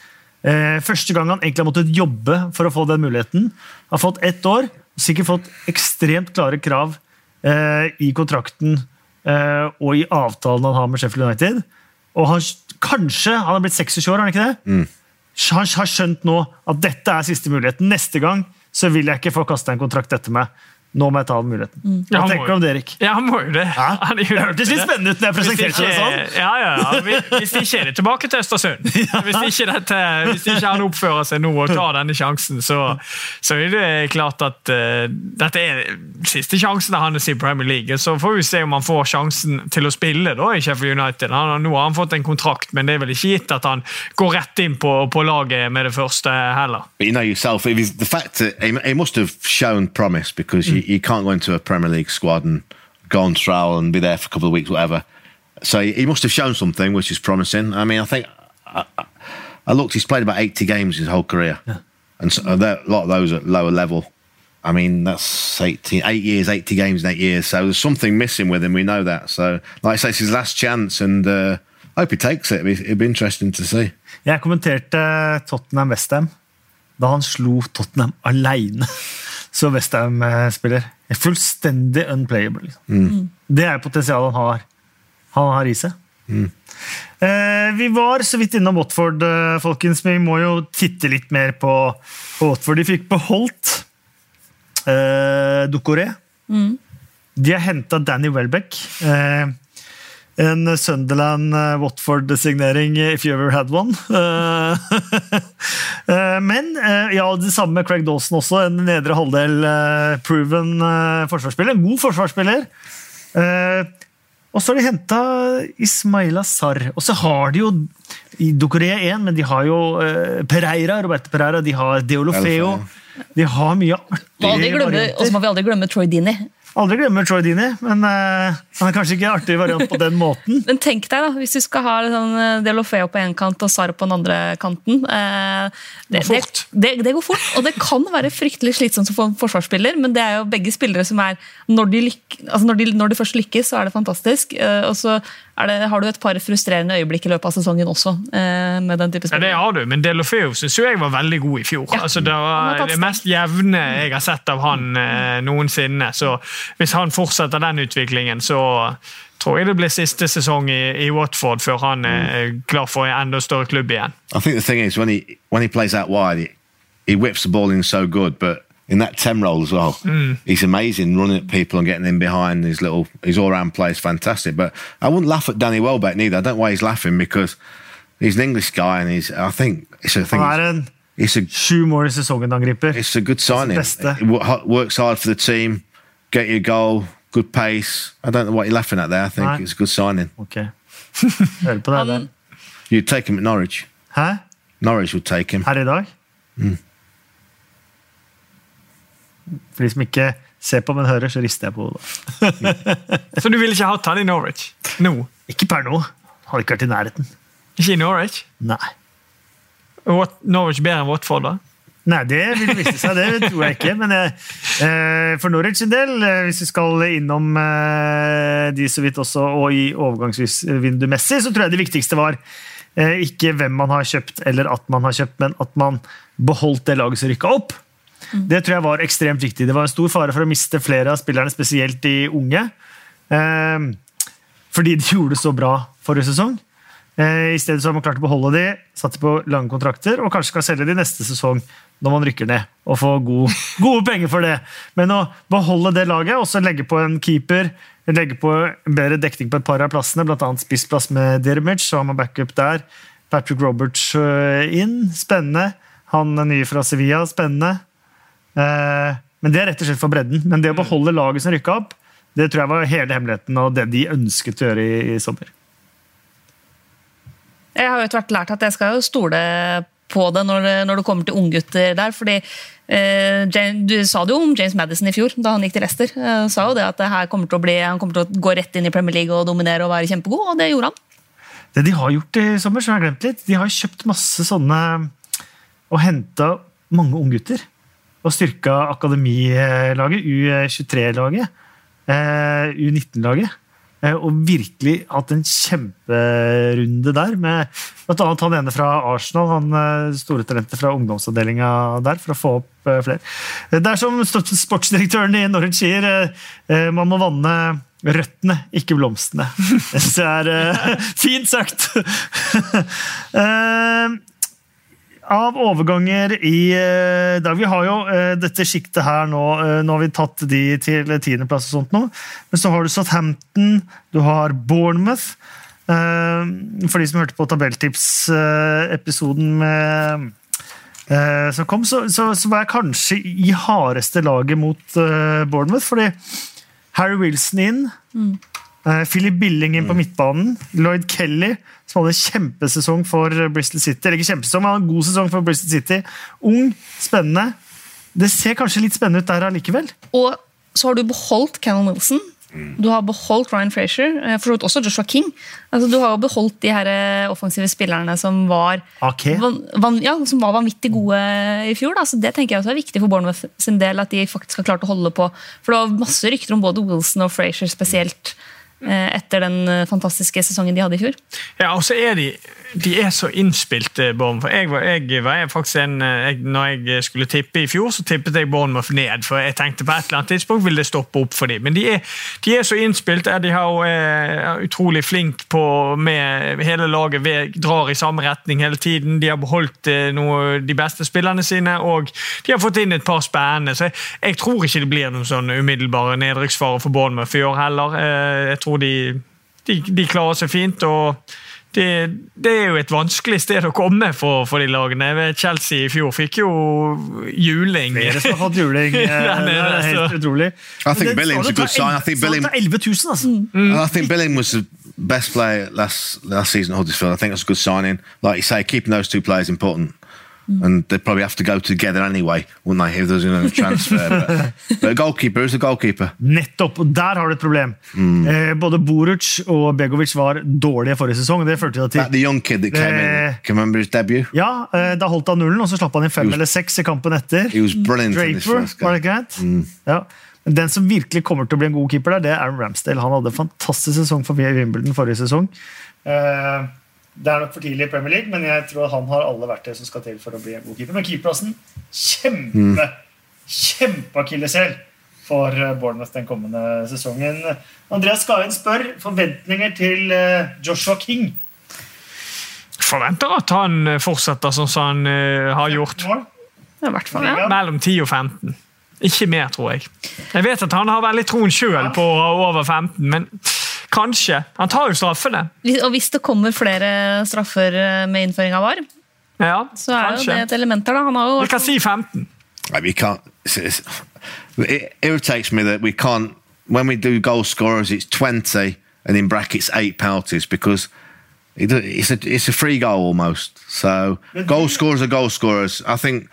A: Eh, første gang han egentlig har måttet jobbe for å få den muligheten. Har fått ett år, sikkert fått ekstremt klare krav eh, i kontrakten eh, og i avtalen han har med Sheffield United. Og han, kanskje han har blitt 26 år, har han ikke det? Han har skjønt nå at dette er siste muligheten. Neste gang så vil jeg ikke få kasta en kontrakt etter meg. Nå må jeg ta muligheten.
C: Ja,
A: Hva
C: ja,
A: tenker du om det, Erik?
C: Ja, han må jo det.
A: Ja,
C: Han
A: det hørtes litt spennende ut når jeg presenterte det sånn.
C: ja, ja, ja. Hvis- de ikke er det tilbake til Østersund. [laughs] Hvis ikke, dette, hvis ikke han oppfører seg nå og tar denne sjansen, så, så er det klart at uh, dette er siste sjansen hans i Premier League. Så får vi se om han får sjansen til å spille da i Sheffield United. Han, nå har han fått en kontrakt, men det er vel ikke gitt at han går rett inn på, på laget med det første heller.
B: But you know yourself, it was the fact that he, he must have shown promise because you, you can't go into a Premier League squad and go on trial and be there for a couple of weeks, whatever. So he, must have shown something which is promising. I mean, I think I, I- looked, he's played about 80 games his whole career. And so, uh, a lot of those at lower level. I mean, that's 18, eight years, 80 games in eight years. So there's something missing with him. We know that. So, like I say, it's his last chance, and uh, I hope he takes it. It'd be, it'd be interesting to see.
A: Jeg kommenterte Tottenham Westham da han slo Tottenham aleine [laughs] som Westham-spiller. Fullstendig unplayable. Liksom. Det er potensialet han har, han har i seg. Eh, vi var så vidt innom Watford, eh, folkens, men vi må jo titte litt mer på, på Watford. De fikk beholdt eh, Ducoré. De har henta Danny Welbeck. Eh, en Sunderland-Watford-signering, if you ever had one. Eh, [laughs] eh, Men eh, ja, det samme med Craig Dawson også. En nedre halvdel eh, proven eh, forsvarsspiller. En god forsvarsspiller. Eh, og så har de henta Ismaila Sarr. Og så har de jo i Dokorea 1, men de har jo eh, Pereira, Roberto Pereira, de har Deolofeo. De har mye artige
D: glemme, og så må vi aldri glemme Troy Dini.
A: Aldri glemmer Troy Dini, men uh, han er kanskje ikke en artig variant på den måten.
D: Men tenk deg, da, hvis du skal ha sånn Delofeo på én kant og Sar på den andre kanten. Uh, det,
C: går fort.
D: Det, det, det går fort, og det kan være fryktelig slitsomt som forsvarsspiller, men det er jo begge spillere som er Når de, lyk, altså når de, når de først lykkes, så er det fantastisk. Uh, og så det, har du et par frustrerende øyeblikk i løpet av sesongen også. eh, med den type
C: Ja, det har du, men Delofeo syns jeg var veldig god i fjor.
D: Ja.
C: Altså, det var det mest jevne jeg har sett av han eh, noensinne. Så hvis han fortsetter den utviklingen, så tror jeg det blir siste sesong i, i Watford før han er klar for en enda større klubb igjen.
B: I think the thing is when he when he plays out wide, he, he whips the ball in so good, but in that ten role as well, he's amazing running at people and getting in behind. His little his all round play is fantastic. But I wouldn't laugh at Danny Welbeck neither. I don't know why he's laughing because he's an English guy and he's I think it's a thing.
A: Han er
B: It's a
A: sju mål i sesongen-angriper.
B: it's a good signing.
A: beste.
B: He wo- works hard for the team, get your goal, good pace. I don't know what you're laughing at there. I think
A: Right.
B: it's a good signing.
A: Ok. Hør på det der.
B: You'd take him at Norwich.
A: Hæ?
B: Norwich would take him.
A: Her i dag? For de som ikke ser på, men hører, så rister jeg på hodet. [laughs]
C: Så du ville ikke hatt han i Norwich nå?
A: Ikke per nå. Hadde ikke vært i nærheten.
C: Ikke i Norwich?
A: Nei.
C: What, Norwich bedre enn Watford, da?
A: Nei, det vil vise seg, det tror jeg ikke. Men jeg, eh, for Norwich sin del, eh, hvis vi skal innom eh, de så vidt også, og i overgangsvindu-messig, så tror jeg det viktigste var eh, ikke hvem man har kjøpt, eller at man har kjøpt, men at man beholdt det laget som rykka opp. Det tror jeg var ekstremt viktig. Det var en stor fare for å miste flere av spillerne, spesielt de unge. Eh, fordi de [laughs] gjorde det så bra forrige sesong. Eh, I stedet så har man klart å beholde de, satt de på lange kontrakter, og kanskje skal selge de neste sesong når man rykker ned, og få gode, [laughs] gode penger for det. Men å beholde det laget, og så legge på en keeper, legge på en bedre dekning på et par av plassene, bl.a. spissplass med Dermic, så har man backup der. Patrick Roberts øh, inn, spennende. Han er ny fra Sevilla, spennende. Eh, Men det er rett og slett for bredden. Men det å beholde laget som rykka opp, det tror jeg var hele hemmeligheten og det de ønsket å gjøre i, i sommer.
D: Jeg har jo etter hvert lært at jeg skal jo stole på det når når det kommer til unggutter der. fordi eh, James, Du sa det jo om James Madison i fjor, da han gikk til Leicester. Eh, sa jo det at det her kommer bli, Han kommer til å gå rett inn i Premier League og dominere og være kjempegod, og det gjorde han.
A: Det de har gjort i sommer, som jeg har glemt litt, de har kjøpt masse sånne og henta mange unggutter. Og styrka akademilaget, U23-laget, eh, U19-laget. eh, Og virkelig hatt en kjemperunde der, med bl.a. han ene fra Arsenal, han eh, store talentet fra ungdomsavdelinga der, for å få opp flere. Det er som sportsdirektøren i Norwich sier, man må vanne røttene, ikke blomstene. [laughs] Det er [laughs] fint sagt. [laughs] Av overganger i eh, dag. Vi har jo eh, dette sjiktet her nå. eh, nå har vi tatt de til tiendeplass og sånt nå. Men så har du Southampton, du har Bournemouth. For de som hørte på tabelltipsepisoden med som kom, så, så, så var jeg kanskje i hardeste laget mot Bournemouth, fordi Harry Wilson inn. Eh, Philip Billing inn på midtbanen. Lloyd Kelly, som hadde kjempesesong for Bristol City. Eller ikke kjempesesong, men en god sesong for Bristol City. Ung, spennende. Det ser kanskje litt spennende ut der allikevel.
D: Og så har du beholdt Callum Wilson. Du har beholdt Ryan Frazier, eh, for så vidt også Joshua King. Altså, du har jo beholdt de her eh, offensive spillerne som var,
A: okay.
D: van, van, ja, som var vanvittig gode i fjor. Da. Så Det tenker jeg også er viktig for Bournemouth sin del, at de faktisk har klart å holde på. For det var masse rykter om både Wilson og Frazier spesielt eh, etter den eh, fantastiske sesongen de hadde i fjor.
C: Ja, og så er de, de er så innspilt, eh, Bournemouth. Jeg var, jeg var faktisk en, eh, jeg, når jeg skulle tippe i fjor, så tippet jeg Bournemouth ned. For jeg tenkte på et eller annet tidspunkt vil det stoppe opp for dem. Men de er, de er så innspilt. De har jo, utrolig flink på med hele laget ved, drar i samme retning hele tiden. De har beholdt eh, noe, de beste spillerne sine, og de har fått inn et par spennende. Så jeg, jeg tror ikke det blir noen sånn umiddelbare nedrykksfare for Bournemouth i år heller. Eh, Jeg tror de, de, de klarer seg fint. og det, det er jo et vanskelig sted å komme for, for de lagene. Chelsea i fjor fikk jo juling.
A: Flere som har fått juling. [laughs] eh, Det er helt utrolig.
B: I think
A: Men
B: Billing's
A: sa
B: a good sign. I think Billing-
A: ta 11 000, altså.
B: I think Billing was the best player last last season at Huddersfield. I think that's a good signing. Like you say, keeping those two players important. And they'd probably have to go together anyway, wouldn't they, if there was a transfer. but, [laughs] but a goalkeeper is a goalkeeper.
A: Nettopp, og der har du et problem. Eh, både Boruc og Begovic var dårlige forrige sesong. det førte til
B: That the young kid that came in,
A: Eh.
B: can remember his debut?
A: Ja, eh, Da holdt han nullen, og så slapp han inn fem eller seks i kampen etter.
B: He was brilliant
A: Draper, var det greit? Mm. Ja. Den som virkelig kommer til å bli en god keeper, der, det er Aaron Ramsdale. Han hadde en fantastisk sesong for Wimbledon forrige sesong. Eh, Det er nok for tidlig i Premier League, men jeg tror han har alle verktøy som skal til for å bli en god keeper. Men keeperplassen kjempe, kjempeakilleshæl for eh, Bournemouth den kommende sesongen. Andreas Skaien spør forventninger til eh, Joshua King.
C: Forventer at han eh, fortsetter sånn som han har gjort.
D: I hvert fall, ja.
C: Mellom 10 og 15. Ikke mer, tror jeg. Jeg vet at han har veldig troen sjøl på over 15, men kanskje. Han tar jo straffene.
D: Og hvis det kommer flere straffer eh, med innføring av VAR,
C: Ja,
D: så er jo det et element der. da. Han har jo
C: Vi kan si 15.
B: Like, we can't. It irritates me that we can't. When we do goal scorers, it's twenty, and in brackets eight penalties because it, it's a it's a free goal almost. So goal scorers are goal scorers. I think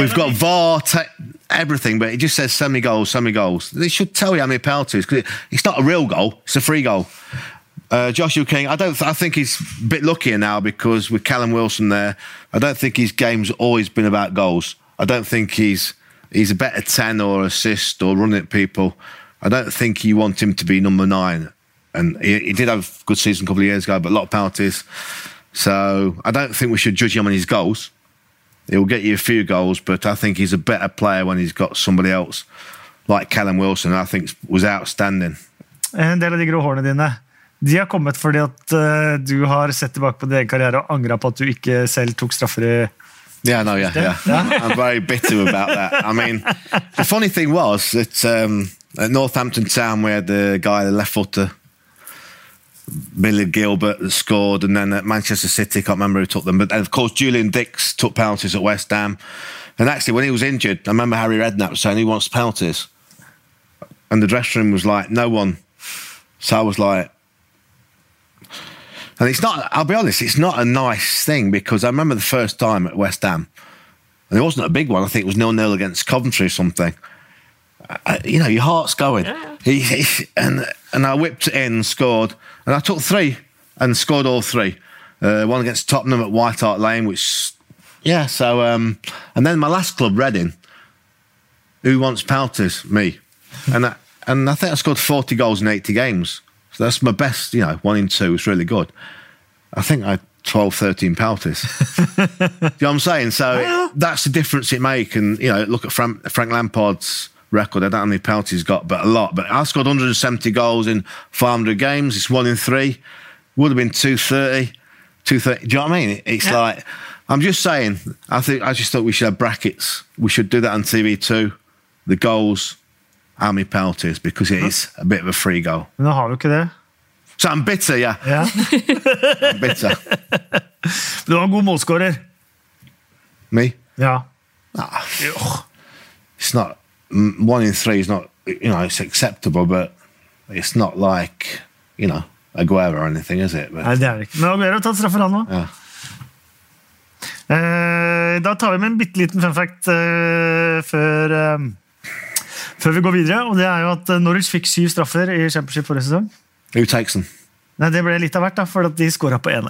B: we've got VAR, te- everything, but it just says semi goals, semi goals. They should tell you how many penalties because it, it's not a real goal; it's a free goal. Uh, Joshua King, I don't. Th- I think he's a bit luckier now because with Callum Wilson there, I don't think his game's always been about goals. I don't think he's he's a better ten or assist or running at people. I don't think you want him to be number nine, and he, he did have a good season a couple of years ago, but a lot of penalties. So I don't think we should judge him on his goals. He'll get you a few goals, but I think he's a better player when he's got somebody else like Callum Wilson. I think was outstanding.
A: En del av de grå hårene dine de har kommet fordi at eh, du har sett tilbake på din egen karriere og angra på at du ikke selv tok straffer i
B: Yeah, no, yeah, yeah. I'm very bitter about that. I mean, the funny thing was that um, at Northampton Town we had the guy, the left footer, Billy Gilbert, scored, and then at Manchester City, can't remember who took them, but then, of course Julian Dix took penalties at West Ham. And actually, when he was injured, I remember Harry Redknapp saying he wants penalties, and the dressing room was like, no one. So I was like, and it's not, I'll be honest, it's not a nice thing because I remember the first time at West Ham, and it wasn't a big one, I think it was nil nil against Coventry or something. I, you know, your heart's going. He, he- and, and I whipped it in, scored, and I took three and scored all three. Uh, one against Tottenham at White Hart Lane, which, yeah, so, um, and then my last club, Reading, who wants penalties? Me. [laughs] And I, and I think I scored 40 goals in 80 games. So that's my best, you know, one in two. It's really good. I think I had 12, 13 penalties. [laughs] You know what I'm saying? So that's the difference it make. And, you know, look at Frank, Frank Lampard's record. I don't know how many penalties he's got, but a lot. But I scored 170 goals in 500 games. It's one in three. Would have been 230. 230. Do you know what I mean? It's
C: Yeah.
B: like, I'm just saying. I think I just thought we should have brackets. We should do that on TV too. The goals, how many penalties, because it is a bit of a free goal.
A: Nå har du ikke det.
B: So I'm bitter, yeah.
A: Ja. [laughs]
B: I'm bitter.
A: Du var en god målskårer.
B: Me?
A: Ja.
B: Nah. Ah. It's not one in three is not you know it's acceptable, but it's not like you know Aguero or anything, is it? But,
A: Nei, det er det ikke. Men Aguero har tatt straffer, han òg.
B: yeah.
A: Eh, da tar vi med en bitte liten fun fact eh, før, eh, før vi går videre. Og det er jo at eh, Norwich fikk syv straffer i Championship forrige sesong.
B: Who takes them?
A: Nei, Det ble litt av hvert, da, for at de skåra på.
D: De,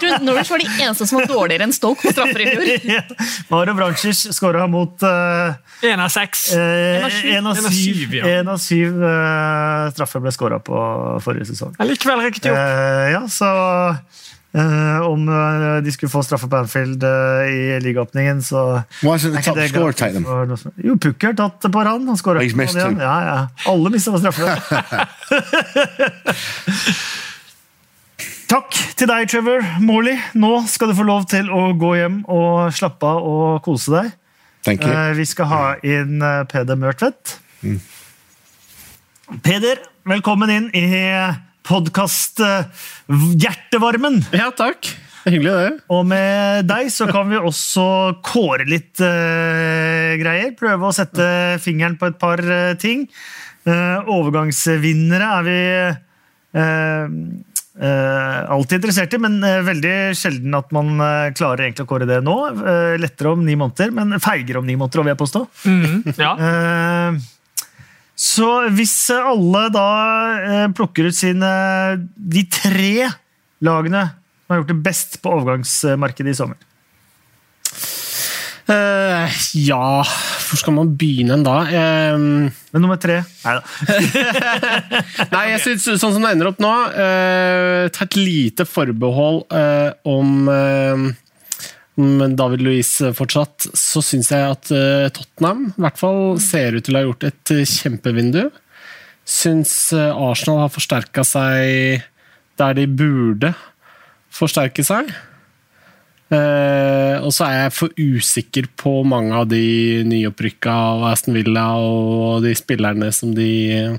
D: tror Norwich var de eneste som var dårligere enn Stoke på straffer i fjor.
A: Mario Branchers skåra mot
C: Én uh, av seks.
A: Én
D: En av syv.
A: en av syv,
C: syv, ja.
A: en av syv eh, straffer ble skåra på forrige sesong.
C: Likevel riktig opp.
A: Uh, ja, så eh, om eh, de skulle få straffe på Anfield eh, i ligaåpningen, så
B: Hvorfor the top
A: for noe som- Jo, Pukki har tatt på rad. Han skåra. Ja, ja. Alle mista på straffe. [laughs] Takk til deg, Trevor Morley. Nå skal du få lov til å gå hjem og slappe av og kose deg. Eh, Vi skal ha inn eh, Peder Mørtvedt. Peder, velkommen inn i podkast Hjertevarmen.
E: Ja, takk. Hyggelig, det.
A: Og med deg så kan vi også kåre litt uh, greier. Prøve å sette fingeren på et par uh, ting. Uh, overgangsvinnere er vi eh, eh, alltid interessert i, men eh, veldig sjelden at man eh, klarer egentlig å kåre det nå. Eh, lettere om ni måneder, men feigere om ni måneder, vil jeg påstå.
C: Ja.
A: Så hvis alle da eh, plukker ut sine De tre lagene som har gjort det best på overgangsmarkedet i sommer.
E: Uh, ja, hvor skal man begynne da? Uh,
A: Men nummer tre Nei da. [laughs]
E: nei, jeg synes, sånn som det ender opp nå uh, Ta et lite forbehold eh, om, eh, om David Louis fortsatt. Så syns jeg at eh, Tottenham i hvert fall ser ut til å ha gjort et eh, kjempevindu. Syns eh, Arsenal har forsterka seg der de burde forsterke seg. Uh, og så er jeg for usikker på mange av de nyopprykka av Aston Villa og de spillerne som de eh,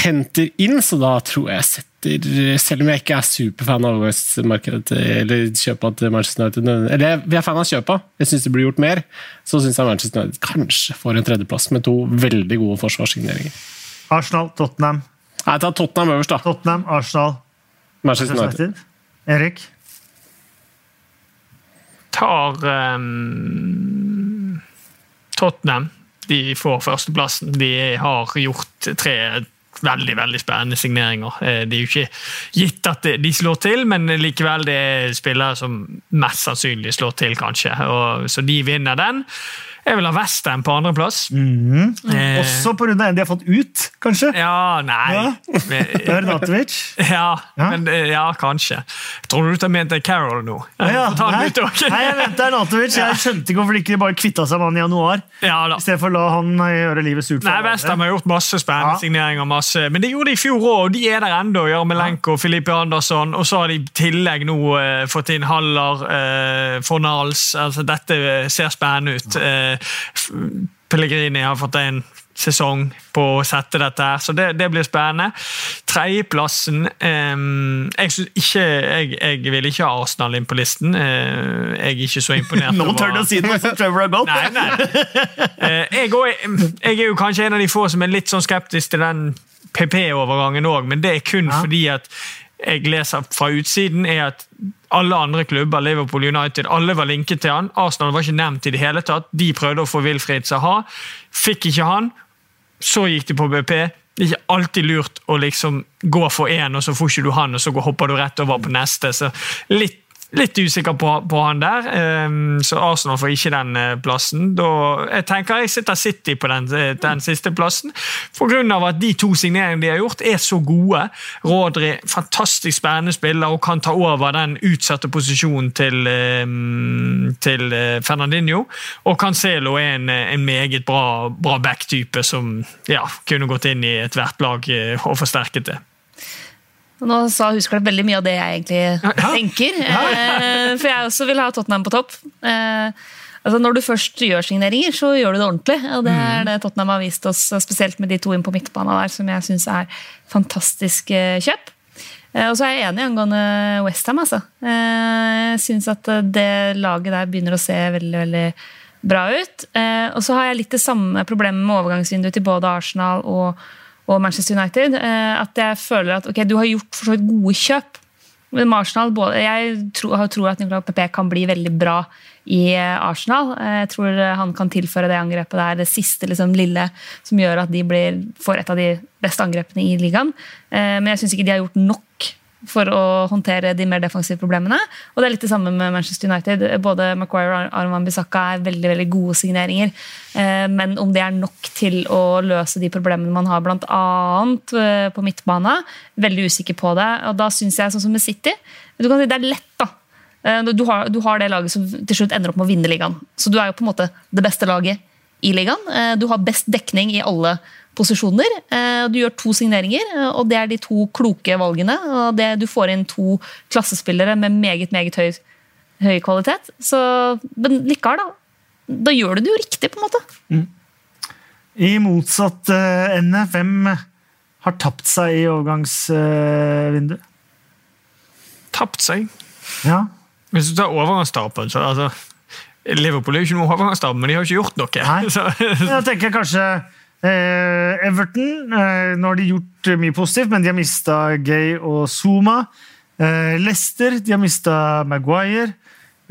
E: henter inn, så da tror jeg setter Selv om jeg ikke er superfan av overgangsmarkedet eller kjøpa til Manchester United Eller vi er fan av kjøpa, jeg syns det blir gjort mer. Så syns jeg Manchester United kanskje får en tredjeplass med to veldig gode forsvarssigneringer.
A: Arsenal, Tottenham,
E: Nei, ta Tottenham øverst, da.
A: Tottenham, Arsenal,
E: Manchester
A: Manchester
E: United.
A: United. Erik?
C: Tar um, Tottenham. De får førsteplassen. De har gjort tre veldig veldig spennende signeringer. Eh, Det er jo ikke gitt at de- slår til, men likevel det er spillere som mest sannsynlig slår til, kanskje. Og, så de vinner den. Jeg vil ha Western på andreplass.
A: Mhm.
C: Eh,
A: Også pga. en de har fått ut, kanskje?
C: Ja, nei
A: Ja. [laughs] Bernatovic?
C: Ja,
A: Ja.
C: men eh, ja, kanskje. Jeg tror du mente Carol nå.
A: Ja, [laughs] ja. Nei,
C: ut okay.
A: Nei, jeg mente Bernatovic. Jeg skjønte ikke hvorfor de ikke bare kvitta seg med han i januar.
C: Ja da.
A: I stedet for å la han eh, gjøre livet surt.
C: Nei,
A: Western
C: har gjort masse spennende
A: Ja.
C: signeringer, masse. men det gjorde de i fjor òg, og de er der ennå. Jarmelenko, Filippe Andersson, og så har de i tillegg nå eh, fått inn Haller, eh, Fornals. Altså, dette ser spennende ut. Eh, f- Pellegrini har fått en sesong på å sette dette her, så det, det blir spennende. Tredjeplassen eh, jeg, synes ikke, jeg, jeg vil ikke ha Arsenal inn på listen. Eh, jeg er ikke så imponert. [laughs]
A: Nå tør du å si det som Trevor har gått!
C: Nei, nei. Eh, jeg, jeg er jo kanskje en av de få som er litt sånn skeptisk til den PP-overgangen òg, men det er kun
A: Ja.
C: fordi at jeg leser fra utsiden, er at alle andre klubber, Liverpool United, alle var linket til han. Arsenal var ikke nevnt i det hele tatt. De prøvde å få Wilfried Saha. Fikk ikke han. Så gikk de på BP. Det er ikke alltid lurt å liksom gå for én, og så får ikke du han, og så hopper du rett over på neste. Så litt Litt usikker på, på han der, um, så Arsenal får ikke den uh, plassen. Da, jeg tenker jeg sitter City på den, eh, den siste plassen, av at de to signeringene de har gjort, er så gode. Rodri, fantastisk spennende spiller, og kan ta over den utsatte posisjonen til, um, til uh, Fernandinho. Og Cancelo er en, en meget bra, bra back-type som ja, kunne gått inn i ethvert lag uh, og forsterket det.
D: Nå sa Husklepp veldig mye av det jeg egentlig tenker. Eh, For jeg også vil ha Tottenham på topp. Eh, Altså, når du først gjør signeringer, så gjør du det ordentlig. Og det er det Tottenham har vist oss, spesielt med de to inn på midtbanen der, som jeg syns er fantastiske kjøp. Eh, Og så er jeg enig angående Westham. Altså. Eh, Jeg syns at det laget der begynner å se veldig, veldig bra ut. Eh, Og så har jeg litt det samme problemet med overgangsvinduet til både Arsenal og, og Manchester United. eh, At jeg føler at ok, du har gjort for så vidt gode kjøp. Men Arsenal, både, jeg tror, har at Nicolas Pepe kan bli veldig bra i eh, Arsenal. Eh, Jeg tror han kan tilføre det angrepet der, det siste liksom, lille som gjør at de blir, får et av de beste angrepene i ligaen. Men jeg syns ikke de har gjort nok for å håndtere de mer defensive problemene. Og det er litt det samme med Manchester United. Både Maguire og Arman Bissaka er veldig veldig gode signeringer. Eh, Men om det er nok til å løse de problemene man har bl.a. på midtbane, veldig usikker på det. Og da syns jeg, sånn som med City du kan si Det er lett, da. Eh, Du har, du har det laget som til slutt ender opp med å vinne ligaen. Så du er jo på en måte det beste laget i ligaen. Eh, Du har best dekning i alle posisjoner. Eh, Du gjør to signeringer, eh, og det er de to kloke valgene. og det, Du får inn to klassespillere med meget meget høy, høy kvalitet. Så, men likevel, da. Da gjør du det jo riktig, på en måte.
A: I motsatt uh, ende, hvem har tapt seg i overgangsvinduet?
C: Tapt seg.
A: Ja.
C: Hvis du tar overgangsstapen, så altså Liverpool er jo ikke noe overgangstap, men de har jo ikke gjort noe.
A: Nei. [laughs]
C: Så,
A: Jeg tenker kanskje Everton. Eh, nå har de gjort mye positivt, men de har mista Gay og Zuma. Eh, Leicester, de har mista Maguire.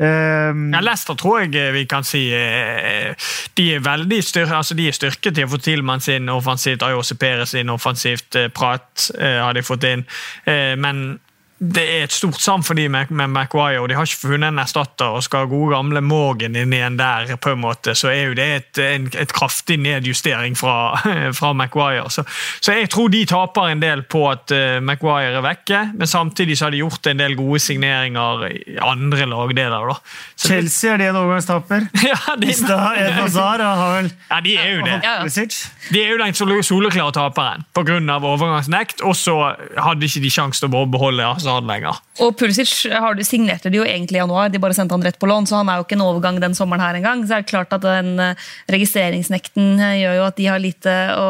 A: Um,
C: ja, Leicester tror jeg vi kan si eh, de er veldig styr, altså de er styrket til å få Tilman sin offensivt, Ayose Perez sin offensivt, eh, Prat eh, har de fått inn. Eh, men det er et stort savn for de med, med Maguire, og de har ikke funnet en erstatter. og Skal gode gamle Morgan inn igjen der, på en måte, så er jo det et, en, et kraftig nedjustering fra, [laughs] fra Maguire. Så, så jeg tror de taper en del på at uh, Maguire er vekke, men samtidig så har de gjort en del gode signeringer i andre lagdeler. da. Så
A: Chelsea, er det en overgangstaper? [laughs]
C: ja, de,
A: Mista Ed Hazard har vel
C: ja, de er jo det.
D: Ja, ja.
C: De er jo den soleklare taperen pga. overgangsnekt, og så hadde ikke de sjanse til å beholde Hazard lenger.
D: Og Pulisic har du, signerte de jo egentlig i januar, de bare sendte han rett på lån, så han er jo ikke en overgang den sommeren her engang. Så er det klart at den eh, registreringsnekten eh, gjør jo at de har lite å,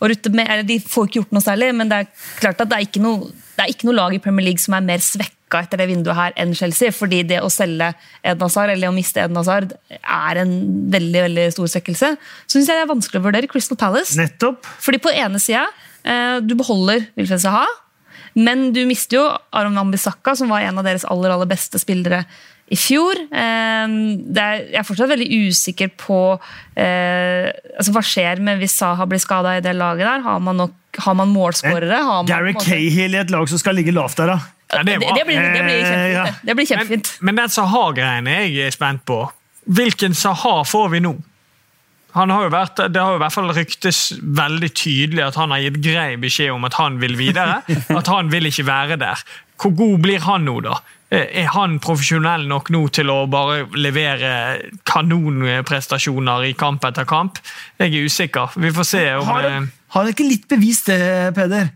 D: å rutte med. Eller de får ikke gjort noe særlig, men det er klart at det er ikke noe, det er ikke noe lag i Premier League som er mer svekka etter det vinduet her enn Chelsea. Fordi det å selge Eden Hazard, eller å miste Eden Hazard, er en veldig veldig stor svekkelse. Så syns jeg det er vanskelig å vurdere Crystal Palace.
A: Nettopp.
D: Fordi på ene sida, eh, du beholder Wilfred Zaha, men du mister jo Aron Wambisaka, som var en av deres aller, aller beste spillere i fjor. Eh, det er, jeg er fortsatt veldig usikker på eh, altså hva skjer med hvis Saha blir skada i det laget der. Har man, nok, har man målskårere? Har man,
A: Gary Cahill i et lag som skal ligge lavt der, da.
C: Ja, det
D: det,
C: er
D: det, blir, det blir
A: Eh,
D: kjempefint.
A: ja.
D: det. Blir
C: Men,
D: kjempefint.
C: men den Saha-greiene er jeg spent på. Hvilken Saha får vi nå? Han har vært, det har jo i hvert fall ryktes veldig tydelig at han har gitt grei beskjed om at han vil videre. [laughs] At han vil ikke være der. hvor god blir han nå, da? Eh, Er han profesjonell nok nå til å bare levere kanonprestasjoner i kamp etter kamp? Jeg er usikker. Vi får se om
A: Har
C: det,
A: han har han ikke litt bevist det, Peder?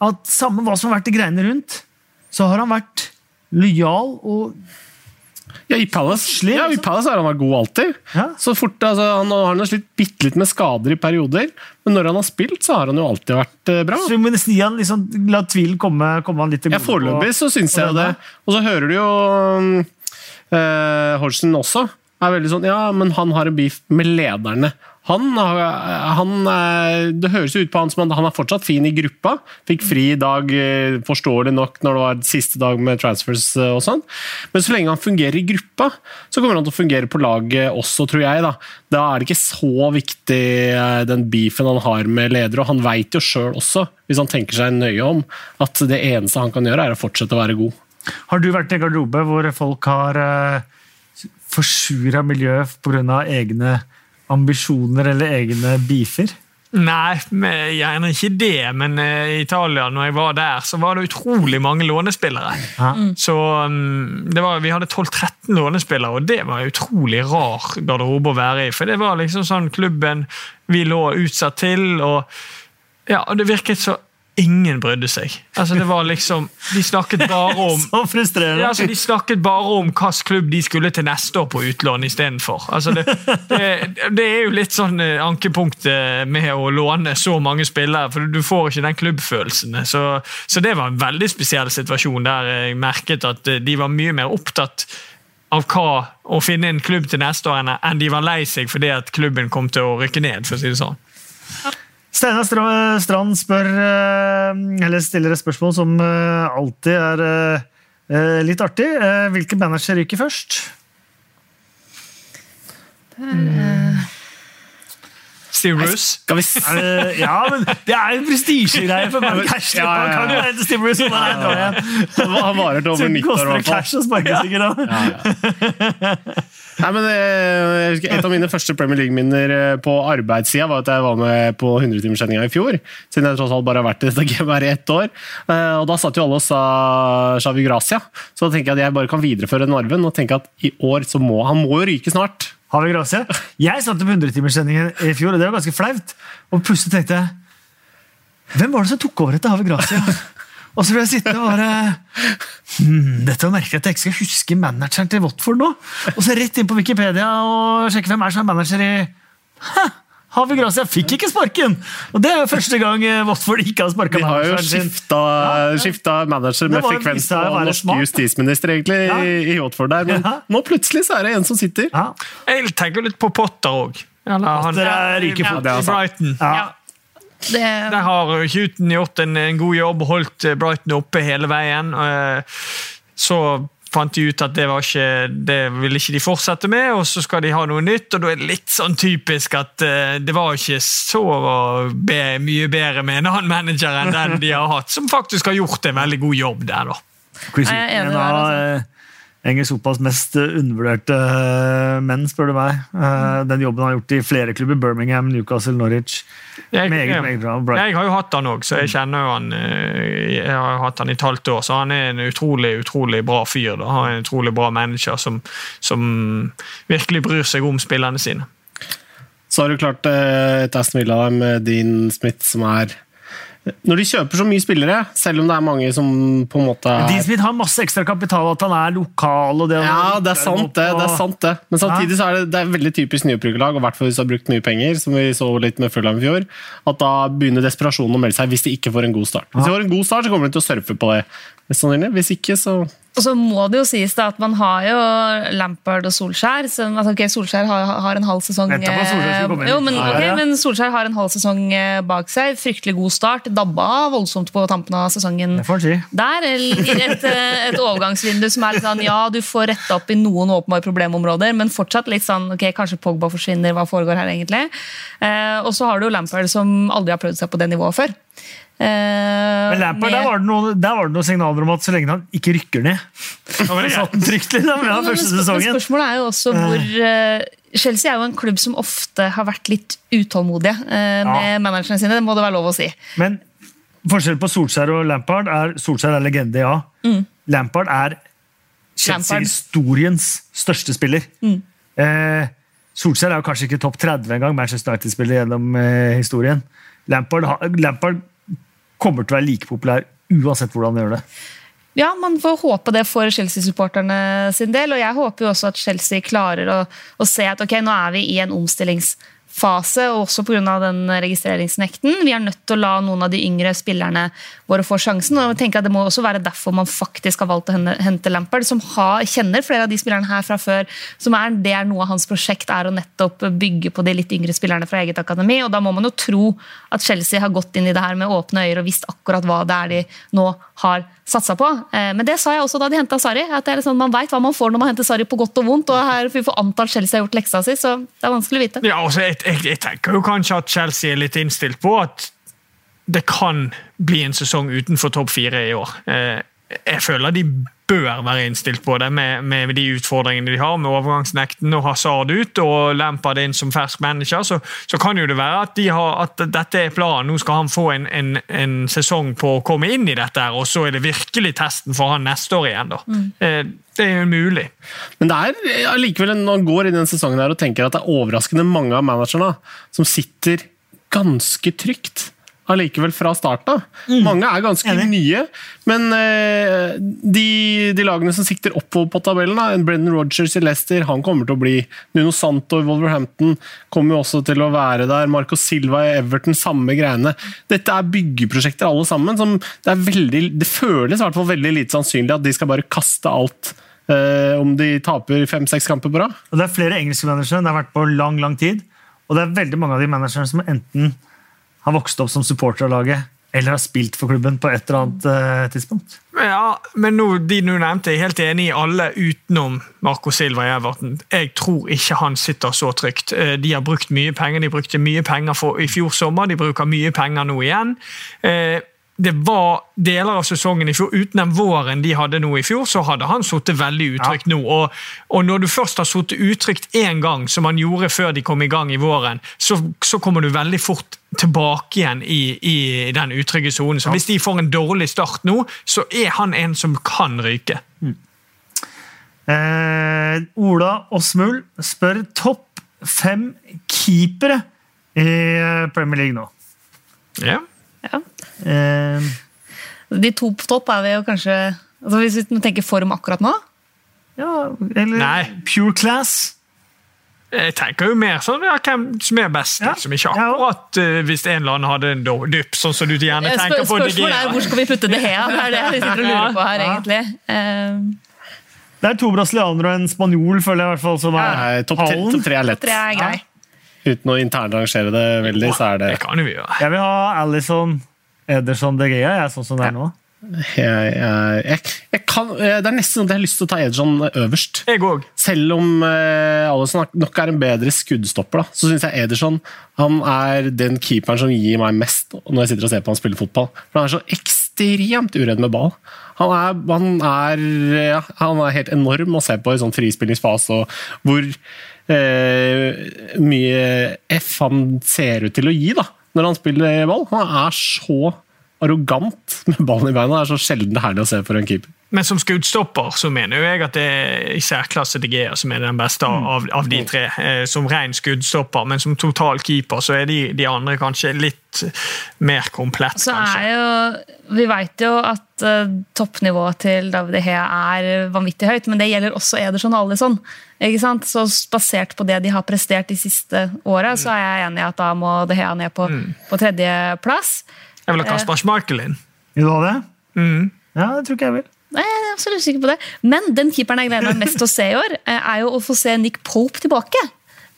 A: At samme hva som har vært i greiene rundt, så har han vært lojal og
E: Ja, I Palace, ja, i
A: liksom.
E: Palace har han vært god alltid.
A: Ja.
E: Så fort, altså, Han har slitt bitte litt med skader i perioder, men når han har spilt, så har han jo alltid vært eh, bra.
A: Så nesten gi han liksom, La tvilen komme, komme han litt til
E: Ja,
A: gode.
E: Foreløpig så syns jeg det. Og så hører du jo øh, Hodgson også. Er veldig sånn, ja, men han har en beef med lederne. Han, han eh, Det høres ut på han som han, han er fortsatt fin i gruppa. Fikk fri i dag, eh, forståelig nok, når det var siste dag med transfers eh, og sånn. Men så lenge han fungerer i gruppa, så kommer han til å fungere på laget også, tror jeg. Da Da er det ikke så viktig eh, den beefen han har med ledere, og han veit jo sjøl også, hvis han tenker seg nøye om, at det eneste han kan gjøre, er å fortsette å være god.
A: Har du vært i en garderobe hvor folk har forsura miljøet pga. egne ambisjoner eller egne beefer?
C: Nei, men gjerne ikke det, men eh, i Italia, når jeg var der, så var det utrolig mange lånespillere.
A: Ja.
C: Så um, det var, Vi hadde 12-13 lånespillere, og det var en utrolig rar garderobe å være i. For det var liksom sånn klubben vi lå utsatt til, og ja, det virket så ingen brydde seg. Altså, det var liksom, De snakket bare om [laughs]
A: Så frustrerende.
C: ja, altså, De snakket bare om hvilken klubb de skulle til neste år på utlån istedenfor. Altså, det, det, det er jo litt sånn eh, ankepunktet med å låne så mange spillere, for du får ikke den klubbfølelsen. Så, så det var en veldig spesiell situasjon der jeg merket at eh, de var mye mer opptatt av hva å finne en klubb til neste år enn de var lei seg fordi at klubben kom til å rykke ned. for å si det sånn.
A: Steinar Strand spør, eh, eller stiller et spørsmål som eh, alltid er eh, litt artig. Hvilke Hvilken manager ryker først?
C: Steve Bruce.
E: Skal vi
A: Eh, ja, men det er en prestisjegreie for meg. Cash,
E: Ja, ja, ja.
A: Kan Steve Bruce, og bare dra igjen.
E: Han varer til over 90 år, i hvert fall.
A: cash sparke sikkert. [laughs]
E: Nei, men eh, jeg husker Et av mine første Premier League-minner eh, på arbeidssida var at jeg var med på 100-timerssendinga i fjor. Siden jeg tross alt bare har vært i dette gamet her i ett år. Eh, Og Da satt jo alle og sa Shavi Gracia. Så da tenker jeg at jeg bare kan videreføre den arven og tenke at i år så må han må jo ryke snart.
A: Har vi Gracia? Jeg satt på 100-timerssendingen i fjor, og det var ganske flaut. Og plutselig tenkte jeg Hvem var det som tok over etter Havi Gracia? Og så ble jeg sittende og bare hmm, Dette var merkelig at jeg ikke skal huske manageren til Watford nå. Og så rett inn på Wikipedia og sjekke hvem er som er manager i Hæ! Havi Gracia fikk ikke sparken! Og det er jo første gang Watford ikke har sparka
E: De har jo
A: manageren sin.
E: skifta, skifta manager med frekvens
A: av
E: norsk
A: smart,
E: justisminister egentlig
A: Ja.
E: i, i Watford der, men
A: Ja.
E: nå plutselig så er det en som sitter.
A: Ja.
C: Jeg tenker litt på Potter òg.
A: Potter er ryker fort.
E: det er sant.
C: Brighton.
A: Ja.
D: Det,
C: Der har Huten gjort en, en god jobb, holdt eh, Brighton oppe hele veien. eh, Så fant de ut at det var ikke det ville ikke de fortsette med, og så skal de ha noe nytt. og Da er det litt sånn typisk at eh, det var ikke så be, mye bedre med en annen manager enn den de har hatt, som faktisk har gjort en veldig god jobb der. da.
D: Jeg er enig
A: med
D: der, altså.
A: Engelsk fotballs mest eh, undervurderte eh, menn, spør du meg. Eh, Den jobben han har gjort i flere klubber. Birmingham, Newcastle, Norwich.
C: Jeg,
A: Meget, meget bra.
C: Jeg har jo hatt han òg, så jeg kjenner jo han Jeg har hatt han i et halvt år, så han er en utrolig utrolig bra fyr. da. Han er en utrolig bra manager som, som virkelig bryr seg om spillerne sine.
E: Så har du klart et Aston Villa med Dean Smith som er Når de kjøper så mye spillere, selv om det er mange som på en måte er
A: Smith har masse ekstra kapital, at han er lokal og det
E: ja, det er sant, det. det er sant det. Men samtidig så er det, det er veldig typisk nyoppbrukerlag, og i hvert fall hvis du har brukt mye penger, som vi så litt med Fulham i fjor, at da begynner desperasjonen å melde seg hvis de ikke får en god start. Hvis de får en god start, så kommer de til å surfe på det. mest sannsynlig. Hvis ikke, så
D: Og så må det jo sies da at man har jo Lampard og Solskjær. Som, altså, ok, Solskjær har, har en halv sesong
A: Solskjær inn.
D: jo, men,
A: Ja,
D: ok,
A: ja.
D: men Solskjær har en halv sesong eh, bak seg. Fryktelig god start. Dabba voldsomt på tampen av sesongen.
A: Si.
D: Der i et, eh, et overgangsvindu som er litt sånn, ja, du får retta opp i noen åpenbare problemområder, men fortsatt litt sånn, ok, kanskje Pogba forsvinner, hva foregår her egentlig? Eh, og så har du jo Lampard som aldri har prøvd seg på det nivået før. Eh,
A: Men Lampard, der var, det noen, der var det noen signaler om at så lenge han ikke rykker ned [laughs] satt den trygt liksom, ja, første
D: men, men
A: sesongen.
D: spørsmålet er jo også hvor eh, Chelsea er jo en klubb som ofte har vært litt utålmodige eh, med managerne sine. Det må det være lov å si.
A: Men forskjellen på Solskjær og Lampard er Solskjær er legende, ja.
D: Mm.
A: Lampard er Chelsea-historiens største spiller. Eh, Solskjær er jo kanskje ikke topp 30 engang, Manchester United-spiller gjennom eh, historien. Lampard, Lampard kommer til å være like populær uansett hvordan de gjør det.
D: Ja, man får håpe det for Chelsea-supporterne sin del. Og jeg håper jo også at Chelsea klarer å, å se at ok, nå er vi i en omstillingsfase, og også pga. den registreringsnekten. Vi er nødt til å la noen av de yngre spillerne våre få sjansen. og jeg tenker at Det må også være derfor man faktisk har valgt å hente- Lampard, som har, kjenner flere av de spillerne her fra før. som er, Det er noe av hans prosjekt, er å nettopp bygge på de litt yngre spillerne fra eget akademi. og Da må man jo tro at Chelsea har gått inn i det her med åpne øyne og visst akkurat hva det er de nå har satsa på. Eh, Men det sa jeg også da de henta Sarri. at det er sånn Man veit hva man får når man henter Sarri på godt og vondt. og her Vi får anta at Chelsea har gjort leksa si, så det er vanskelig å vite.
C: Ja, altså, jeg, jeg, jeg tenker jo kanskje at Chelsea er litt innstilt på at det kan bli en sesong utenfor topp fire i år. Eh, Jeg føler de bør være innstilt på det med, med de utfordringene de har med overgangsnekten og Hazard ut og Lampard inn som fersk manager. Så, så kan jo det være at, de har, at dette er planen. Nå skal han få en, en, en sesong på å komme inn i dette, og så er det virkelig testen for han neste år igjen. da. Eh, Det er jo mulig.
E: Men det er allikevel når man går i den sesongen her og tenker at det er overraskende mange av managerne som sitter ganske trygt. Allikevel fra starten av. Mange er ganske
A: Enig.
E: nye, men eh, de, de lagene som sikter oppover på tabellen, da, Brendan Rodgers i Leicester, han kommer til å bli Nuno Santo i Wolverhampton kommer jo også til å være der. Marco Silva i Everton, samme greiene. Dette er byggeprosjekter alle sammen. som Det, er veldig, det føles i hvert fall veldig lite sannsynlig at de skal bare kaste alt eh, om de taper fem-seks kamper på rad.
A: Det er flere engelske managere det har vært på lang lang tid. Og det er veldig mange av de managerne som enten har vokst opp som supporter av laget, eller har spilt for klubben på et eller annet eh, tidspunkt.
C: Ja, men nå, de du nevnte, jeg er helt enig i alle utenom Marco Silva i Everton. Jeg tror ikke han sitter så trygt. Eh, De har brukt mye penger. De brukte mye penger for, i fjor sommer, de bruker mye penger nå igjen. Eh, Det var deler av sesongen i fjor, uten den våren de hadde nå i fjor, så hadde han sittet veldig utrygt nå. Og, og når du først har sittet utrygt én gang, som han gjorde før de kom i gang i våren, så, så kommer du veldig fort tilbake igjen i, i den utrygge sonen. Så hvis de får en dårlig start nå, så er han en som kan ryke.
A: Eh, Ola Åsmul spør topp fem keepere i eh, Premier League nå.
C: Ja.
D: Ja.
A: Eh,
D: De to på topp er vi jo kanskje altså Hvis vi tenker form akkurat nå
A: ja, eller
C: Nei.
A: Pure Class.
C: Jeg tenker jo mer sånn ja, hvem som er best.
A: Ja.
C: Liksom. Ikke akkurat uh, hvis en eller annen hadde en do- dypp, sånn som du gjerne
D: Eh,
C: tenker på.
D: Spørsmålet er hvor skal vi putte det her? Det er det vi sitter og lurer på her,
A: Ja.
D: egentlig. Um.
A: Det er to brasilianere og en spanjol, føler jeg i hvert fall, som er
E: ja. Topp tre, top tre er lett.
D: tre er grei.
E: Uten å internrangere det veldig, så er det
C: Det kan jo.
A: Jeg vil ha Alison Ederson De Gea, jeg, sånn som det er nå.
E: jeg, jeg, jeg, jeg kan, Det er nesten sånn at jeg har lyst til å ta Ederson øverst.
C: Jeg òg.
E: Selv om eh, Alison nok er en bedre skuddstopper, da, så syns jeg Ederson han er den keeperen som gir meg mest når jeg sitter og ser på han spille fotball. For Han er så ekstremt uredd med ball. Han er, han er, ja, han er helt enorm å se på i sånn frispillingsfase, og hvor eh, mye F han ser ut til å gi da, når han spiller ball. Han er så arrogant med ballen i beina. Det er så sjelden herlig å se for en keeper.
C: Men som skuddstopper så mener jo jeg at det er i særklasse De Gea som er den beste av, av de tre. Eh, som ren skuddstopper, men som total keeper så er de, de andre kanskje litt mer komplett.
D: Så er jo Vi veit jo at uh, toppnivået til David De Gea er vanvittig høyt, men det gjelder også Ederson og Alison. Ikke sant? Så basert på det de har prestert de siste åra, så er jeg enig i at da må De Gea ned på, på tredjeplass.
C: Jeg vil ha Kasper Schmeichel inn.
A: Vil du ha det?
C: Mm.
A: Ja, det tror ikke jeg vil.
D: Nei, Jeg er også litt usikker på det. Men den keeperen jeg gleder meg mest til å se i år, eh, er jo å få se Nick Pope tilbake.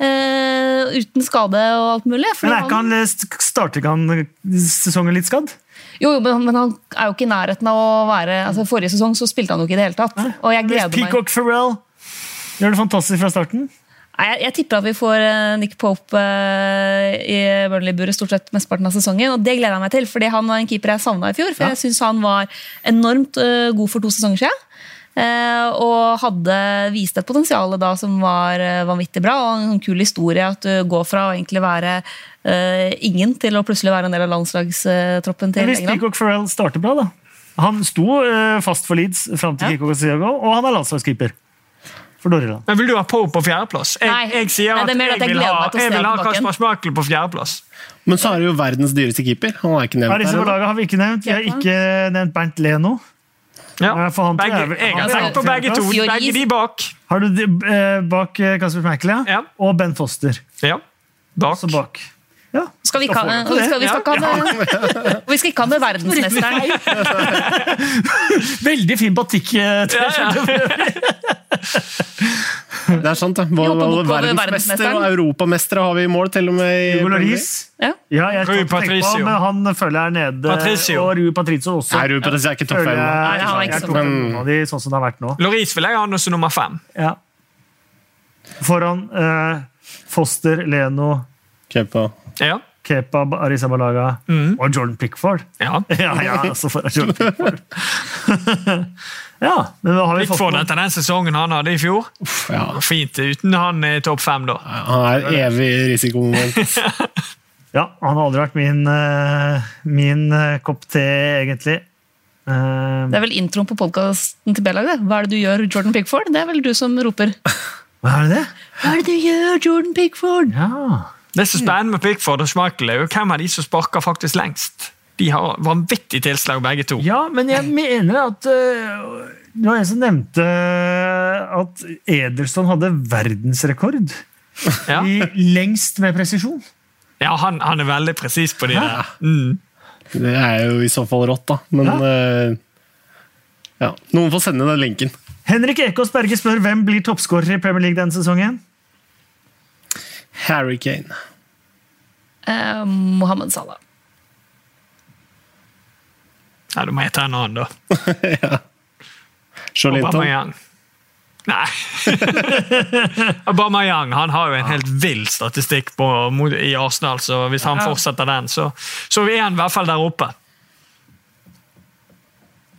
D: Uh, uten skade og alt mulig.
A: Men er ikke han, st- starter ikke han sesongen litt skadd?
D: Jo, jo, men, men han er jo ikke i nærheten av å være altså Forrige sesong så spilte han jo ikke i det hele tatt. Og jeg gleder meg.
A: Peacock Farrell gjør det fantastisk fra starten.
D: Jeg, jeg tipper at vi får eh, Nick Pope eh, i Burnley-buret stort sett mesteparten av sesongen. Og det gleder jeg meg til, fordi han var en keeper jeg savna i fjor. For
A: Ja.
D: jeg syns han var enormt eh, god for to sesonger siden. Og hadde vist et potensial da som var vanvittig bra. Og en kul historie at du går fra å egentlig være uh, ingen til å plutselig være en del av landslagstroppen til
A: Hvis
D: England.
A: Peacock Farrell starter bra, da. Han sto uh, fast for Leeds fram til
D: Ja.
A: og Santiago, og han er landslagskeeper for Dorriland.
C: Men Vil du ha Poe på fjerdeplass? Jeg,
D: Nei.
C: jeg sier
D: Nei,
C: at
D: det mer
C: jeg,
D: at jeg
C: vil ha, jeg vil ha Kasper Schmeichel på fjerdeplass.
E: Men så er det jo verdens dyreste keeper. Han er ikke nevnt
A: Arisa
E: disse ennå.
A: Balaga har vi ikke nevnt. Vi har ikke nevnt Bernt Leno.
C: Ja.
A: Han
C: Begge,
A: jeg
C: jeg har tenkt på begge to. Begge de bak.
A: Har du de, eh, bak eh, Kasper Schmeichel, ja?
C: Ja.
A: Og Ben Foster.
C: Ja. Bak.
A: Så bak. Ja.
D: Skal vi,
A: Skal
D: ikke ha-
A: få det.
D: skal, vi, skal vi skal ikke ha med verdensmesteren. [laughs]
A: Veldig fin batikk. Eh.
E: Det er sant, det. Både verdensmester og europamestere har vi i mål, til og med. i
A: Hugo Loris.
D: Ja.
A: Ja, jeg
C: Rui
A: på
C: Patricio.
A: han, men han føler jeg er nede.
C: Patricio.
A: Og Rui Patricio også.
E: Nei, Patricio er ikke topp fem.
D: er
A: sånn som det har vært nå.
C: Loris vil jeg ha som nummer fem.
A: Ja. Foran eh, Foster, Leno,
E: Kepa.
C: Ja.
A: Kepa, Arizabalaga
C: Mm.
A: og Jordan Pickford.
C: ja. [laughs]
A: Ja, ja, får jeg Jordan [laughs] Pickford. [laughs] ja, men hva har vi fått
C: Pickford
A: fått
C: etter den sesongen han hadde i fjor.
E: Ja,
C: Fint uten han i topp fem, da.
E: han er evig risikomoment.
A: Ja, han har aldri vært min, eh, min eh, kopp te, egentlig. Eh,
D: Det er vel introen på podkasten til B-laget. Hva er det du gjør, Jordan Pickford? Det er vel du som roper.
A: hva er det det?
D: Hva er det du gjør, Jordan Pickford?
A: Ja.
C: Det som er spennende med Pickford og Schmeichel, er jo hvem av de som sparker faktisk lengst. De har vanvittig tilslag, begge to.
A: Ja, men jeg mener at øh, Det var en som nevnte at Edelstad hadde verdensrekord
C: Ja,
A: i lengst med presisjon.
C: ja han, han er veldig presis på de der. Mm.
E: Det er jo i så fall rått, da. Men eh, ja. Noen får sende den lenken.
A: Henrik Ekås Berge spør hvem blir toppskårer i Premier League denne sesongen.
E: Harry Kane.
D: Eh, Mohammed Salah.
C: Ja, du må jeg ta en annen, da. [laughs]
E: Jolinton.
C: Aubameyang. Nei. [laughs] Aubameyang han har jo en helt vill statistikk på, i Arsenal, så hvis han fortsetter den, så, så er han i hvert fall der oppe.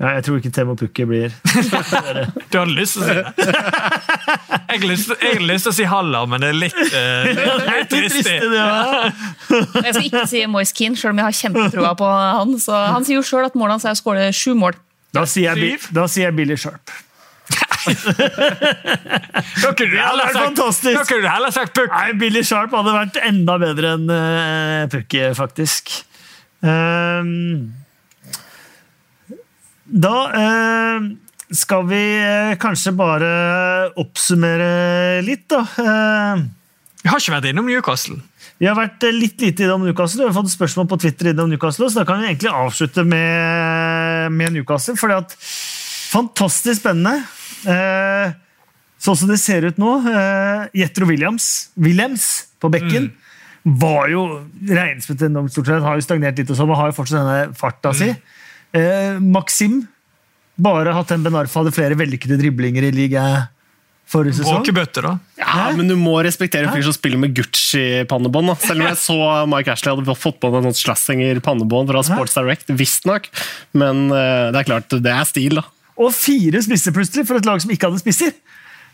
A: Ja, jeg tror ikke Temo Pukki blir [laughs]
C: Du hadde lyst til å si det? Jeg hadde lyst, jeg lyst til å si Haller, men det er litt, [laughs] uh, litt trist.
A: ja. [laughs]
D: Jeg skal ikke si Moise Keane, selv om jeg har kjempetroa på han. Så han sier jo sjøl at målet hans er å skåre sju mål.
A: Da sier jeg, da sier jeg Billy Sharp.
C: Da kunne du heller sagt, heller sagt Pukk.
A: Nei, Billy Sharp hadde vært enda bedre enn uh, Pukki, faktisk. Ehm, da eh, skal vi eh, kanskje bare oppsummere litt, da. Eh,
C: Vi har ikke vært innom Newcastle.
A: vi har vært eh, litt lite innom Newcastle. Vi har fått spørsmål på Twitter innom Newcastle, så da kan vi egentlig avslutte med, med Newcastle. fordi at Fantastisk spennende. Eh, sånn som det ser ut nå eh, Jetro Williams, Williams på bekken var jo regnet til enormt stort sett, har jo stagnert litt og sånn, men har jo fortsatt denne farta si. Eh, Maxim bare hatt en Benarfa hadde flere vellykkede driblinger i ligaen forrige sesong.
C: Bråkebøtte, da.
E: Ja, men du må respektere en fyr som spiller med Gucci-pannebånd. Selv om jeg så Mike Ashley hadde fått på en sånn Schlesinger-pannebånd fra Sports Direct, visstnok. Men eh, det er klart, det er stil, da.
A: Og fire spisser plutselig for et lag som ikke hadde spisser.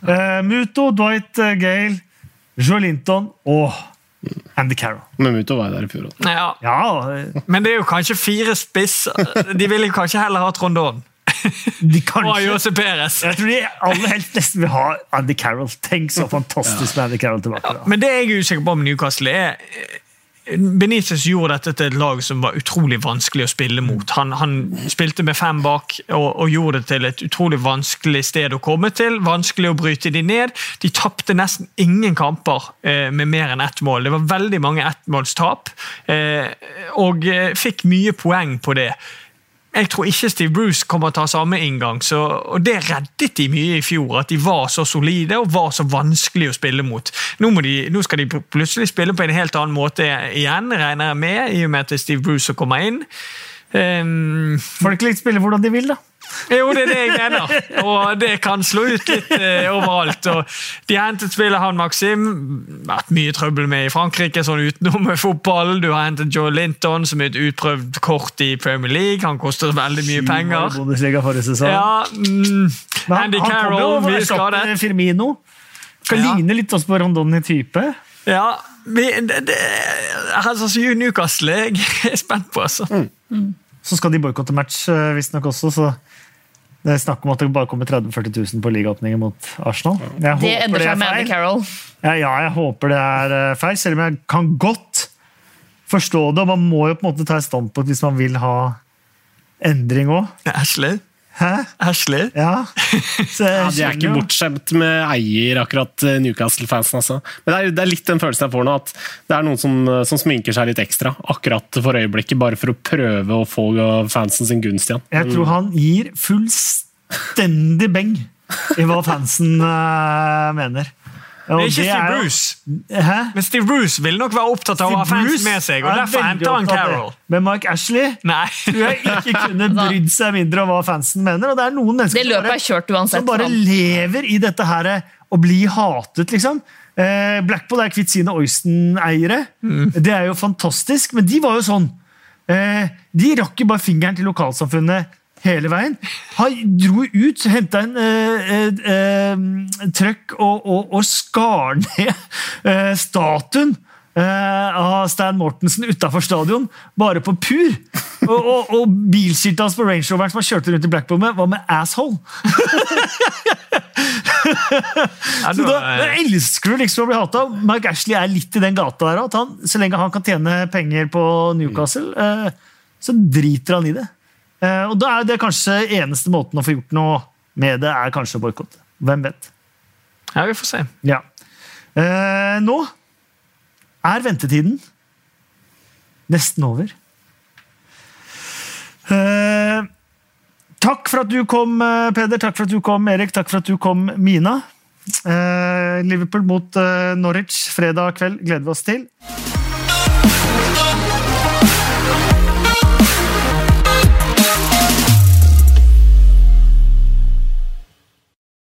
A: Eh, Muto, Dwight eh, Gale, Joe Linton og Andy Carroll.
E: Men Muto var jo der i fjor òg.
C: Ja,
A: Ja,
C: men det er jo kanskje fire spiss. De ville jo kanskje heller ha Trondon [laughs]
A: de
C: og Jose Perez.
A: Jeg tror de aller helst nesten vil ha Andy Carroll. Tenk så fantastisk med Andy Carroll tilbake. Ja,
C: Men det jeg er usikker på om Newcastle er Benitez gjorde dette til et lag som var utrolig vanskelig å spille mot. Han, han spilte med fem bak og, og gjorde det til et utrolig vanskelig sted å komme til. Vanskelig å bryte de ned. De tapte nesten ingen kamper eh, med mer enn ett mål. Det var veldig mange ettmålstap, eh, og eh, fikk mye poeng på det. Jeg tror ikke Steve Bruce kommer til å ha samme inngang, så, og det reddet de mye i fjor. At de var så solide og var så vanskelig å spille mot. Nå, de, nå skal de plutselig spille på en helt annen måte igjen, regner jeg med, i og med at Steve Bruce kommer inn. Um,
A: Folk litt spille hvordan de vil, da.
C: Jo, det er det jeg mener. Og det kan slå ut litt eh, overalt. Og de har hentet spillet han Maxim. Vært mye trøbbel med i Frankrike, sånn utenom fotballen. Du har hentet Joe Linton, som er et utprøvd kort i Premier League. Han koster veldig mye
A: i
C: penger. Ja, mm,
A: Men
C: Andy Carroll, mye skadet.
A: Firmino. Skal
C: Ja.
A: ligne litt også på Rondoni-type.
C: Ja, vi, det, det, altså, Newcastle jeg er spent på, altså.
A: Så skal de boikotte match, eh, visstnok også. så det er snakk om at det bare kommer 30 000-40 000 på ligaåpningen mot Arsenal. Jeg
D: Det
A: ender
D: seg
A: er
D: med Andy. Carroll.
A: Ja, ja, jeg håper det er eh, feil, selv om jeg kan godt forstå det. og Man må jo på en måte ta et standpunkt hvis man vil ha endring òg.
C: Ashley?
A: Hæ?
C: Ashley?
A: Ja. [laughs]
E: Ja, de er ikke bortskjemt med eier, akkurat eh, Newcastle-fansen. Altså. Men det er, det er litt den følelsen jeg får nå, at det er noen som, eh, som sminker seg litt ekstra akkurat for øyeblikket, bare for å prøve å få fansen sin gunst igjen.
A: Jeg tror han gir fullstendig beng i hva fansen uh, mener.
C: Er ikke Steve Bruce.
A: Hæ?
C: Men Steve Bruce vil nok være opptatt av å ha fans
A: Bruce
C: med seg, og
A: er
C: derfor henter han. Carroll.
A: Men Mike Ashley
C: Nei.
A: tror jeg ikke kunne [laughs] brydd seg mindre om hva fansen mener. Og det er noen mennesker bare-
D: er kjørt uansett.
A: som bare
D: han.
A: lever i dette her å bli hatet, liksom. Eh, Blackpool er kvitt sine Oyston-eiere. Det er jo fantastisk, men de var jo sånn. Eh, de rakk jo bare fingeren til lokalsamfunnet hele veien. Han dro ut, henta en eh, eh, eh, trøkk og, og, og skar ned eh, statuen eh, av Stan Mortensen utafor stadion, bare på pur. Og, og, og bilskiltet hans på Range Roveren som han kjørte rundt i Blackpool med, var med 'asshole'. Så da,
C: da,
A: da elsker du liksom å bli hata. Mike Ashley er litt i den gata der. At han, så lenge han kan tjene penger på Newcastle, eh, så driter han i det. Eh, og da er det kanskje eneste måten å få gjort noe med det, er kanskje å boikotte. Hvem vet?
C: ja, vi får se.
A: Ja. Eh, nå er ventetiden nesten over. Eh, takk for at du kom, eh, Peder. Takk for at du kom, Erik. Takk for at du kom, Mina. Eh, Liverpool mot eh, Norwich fredag kveld gleder vi oss til.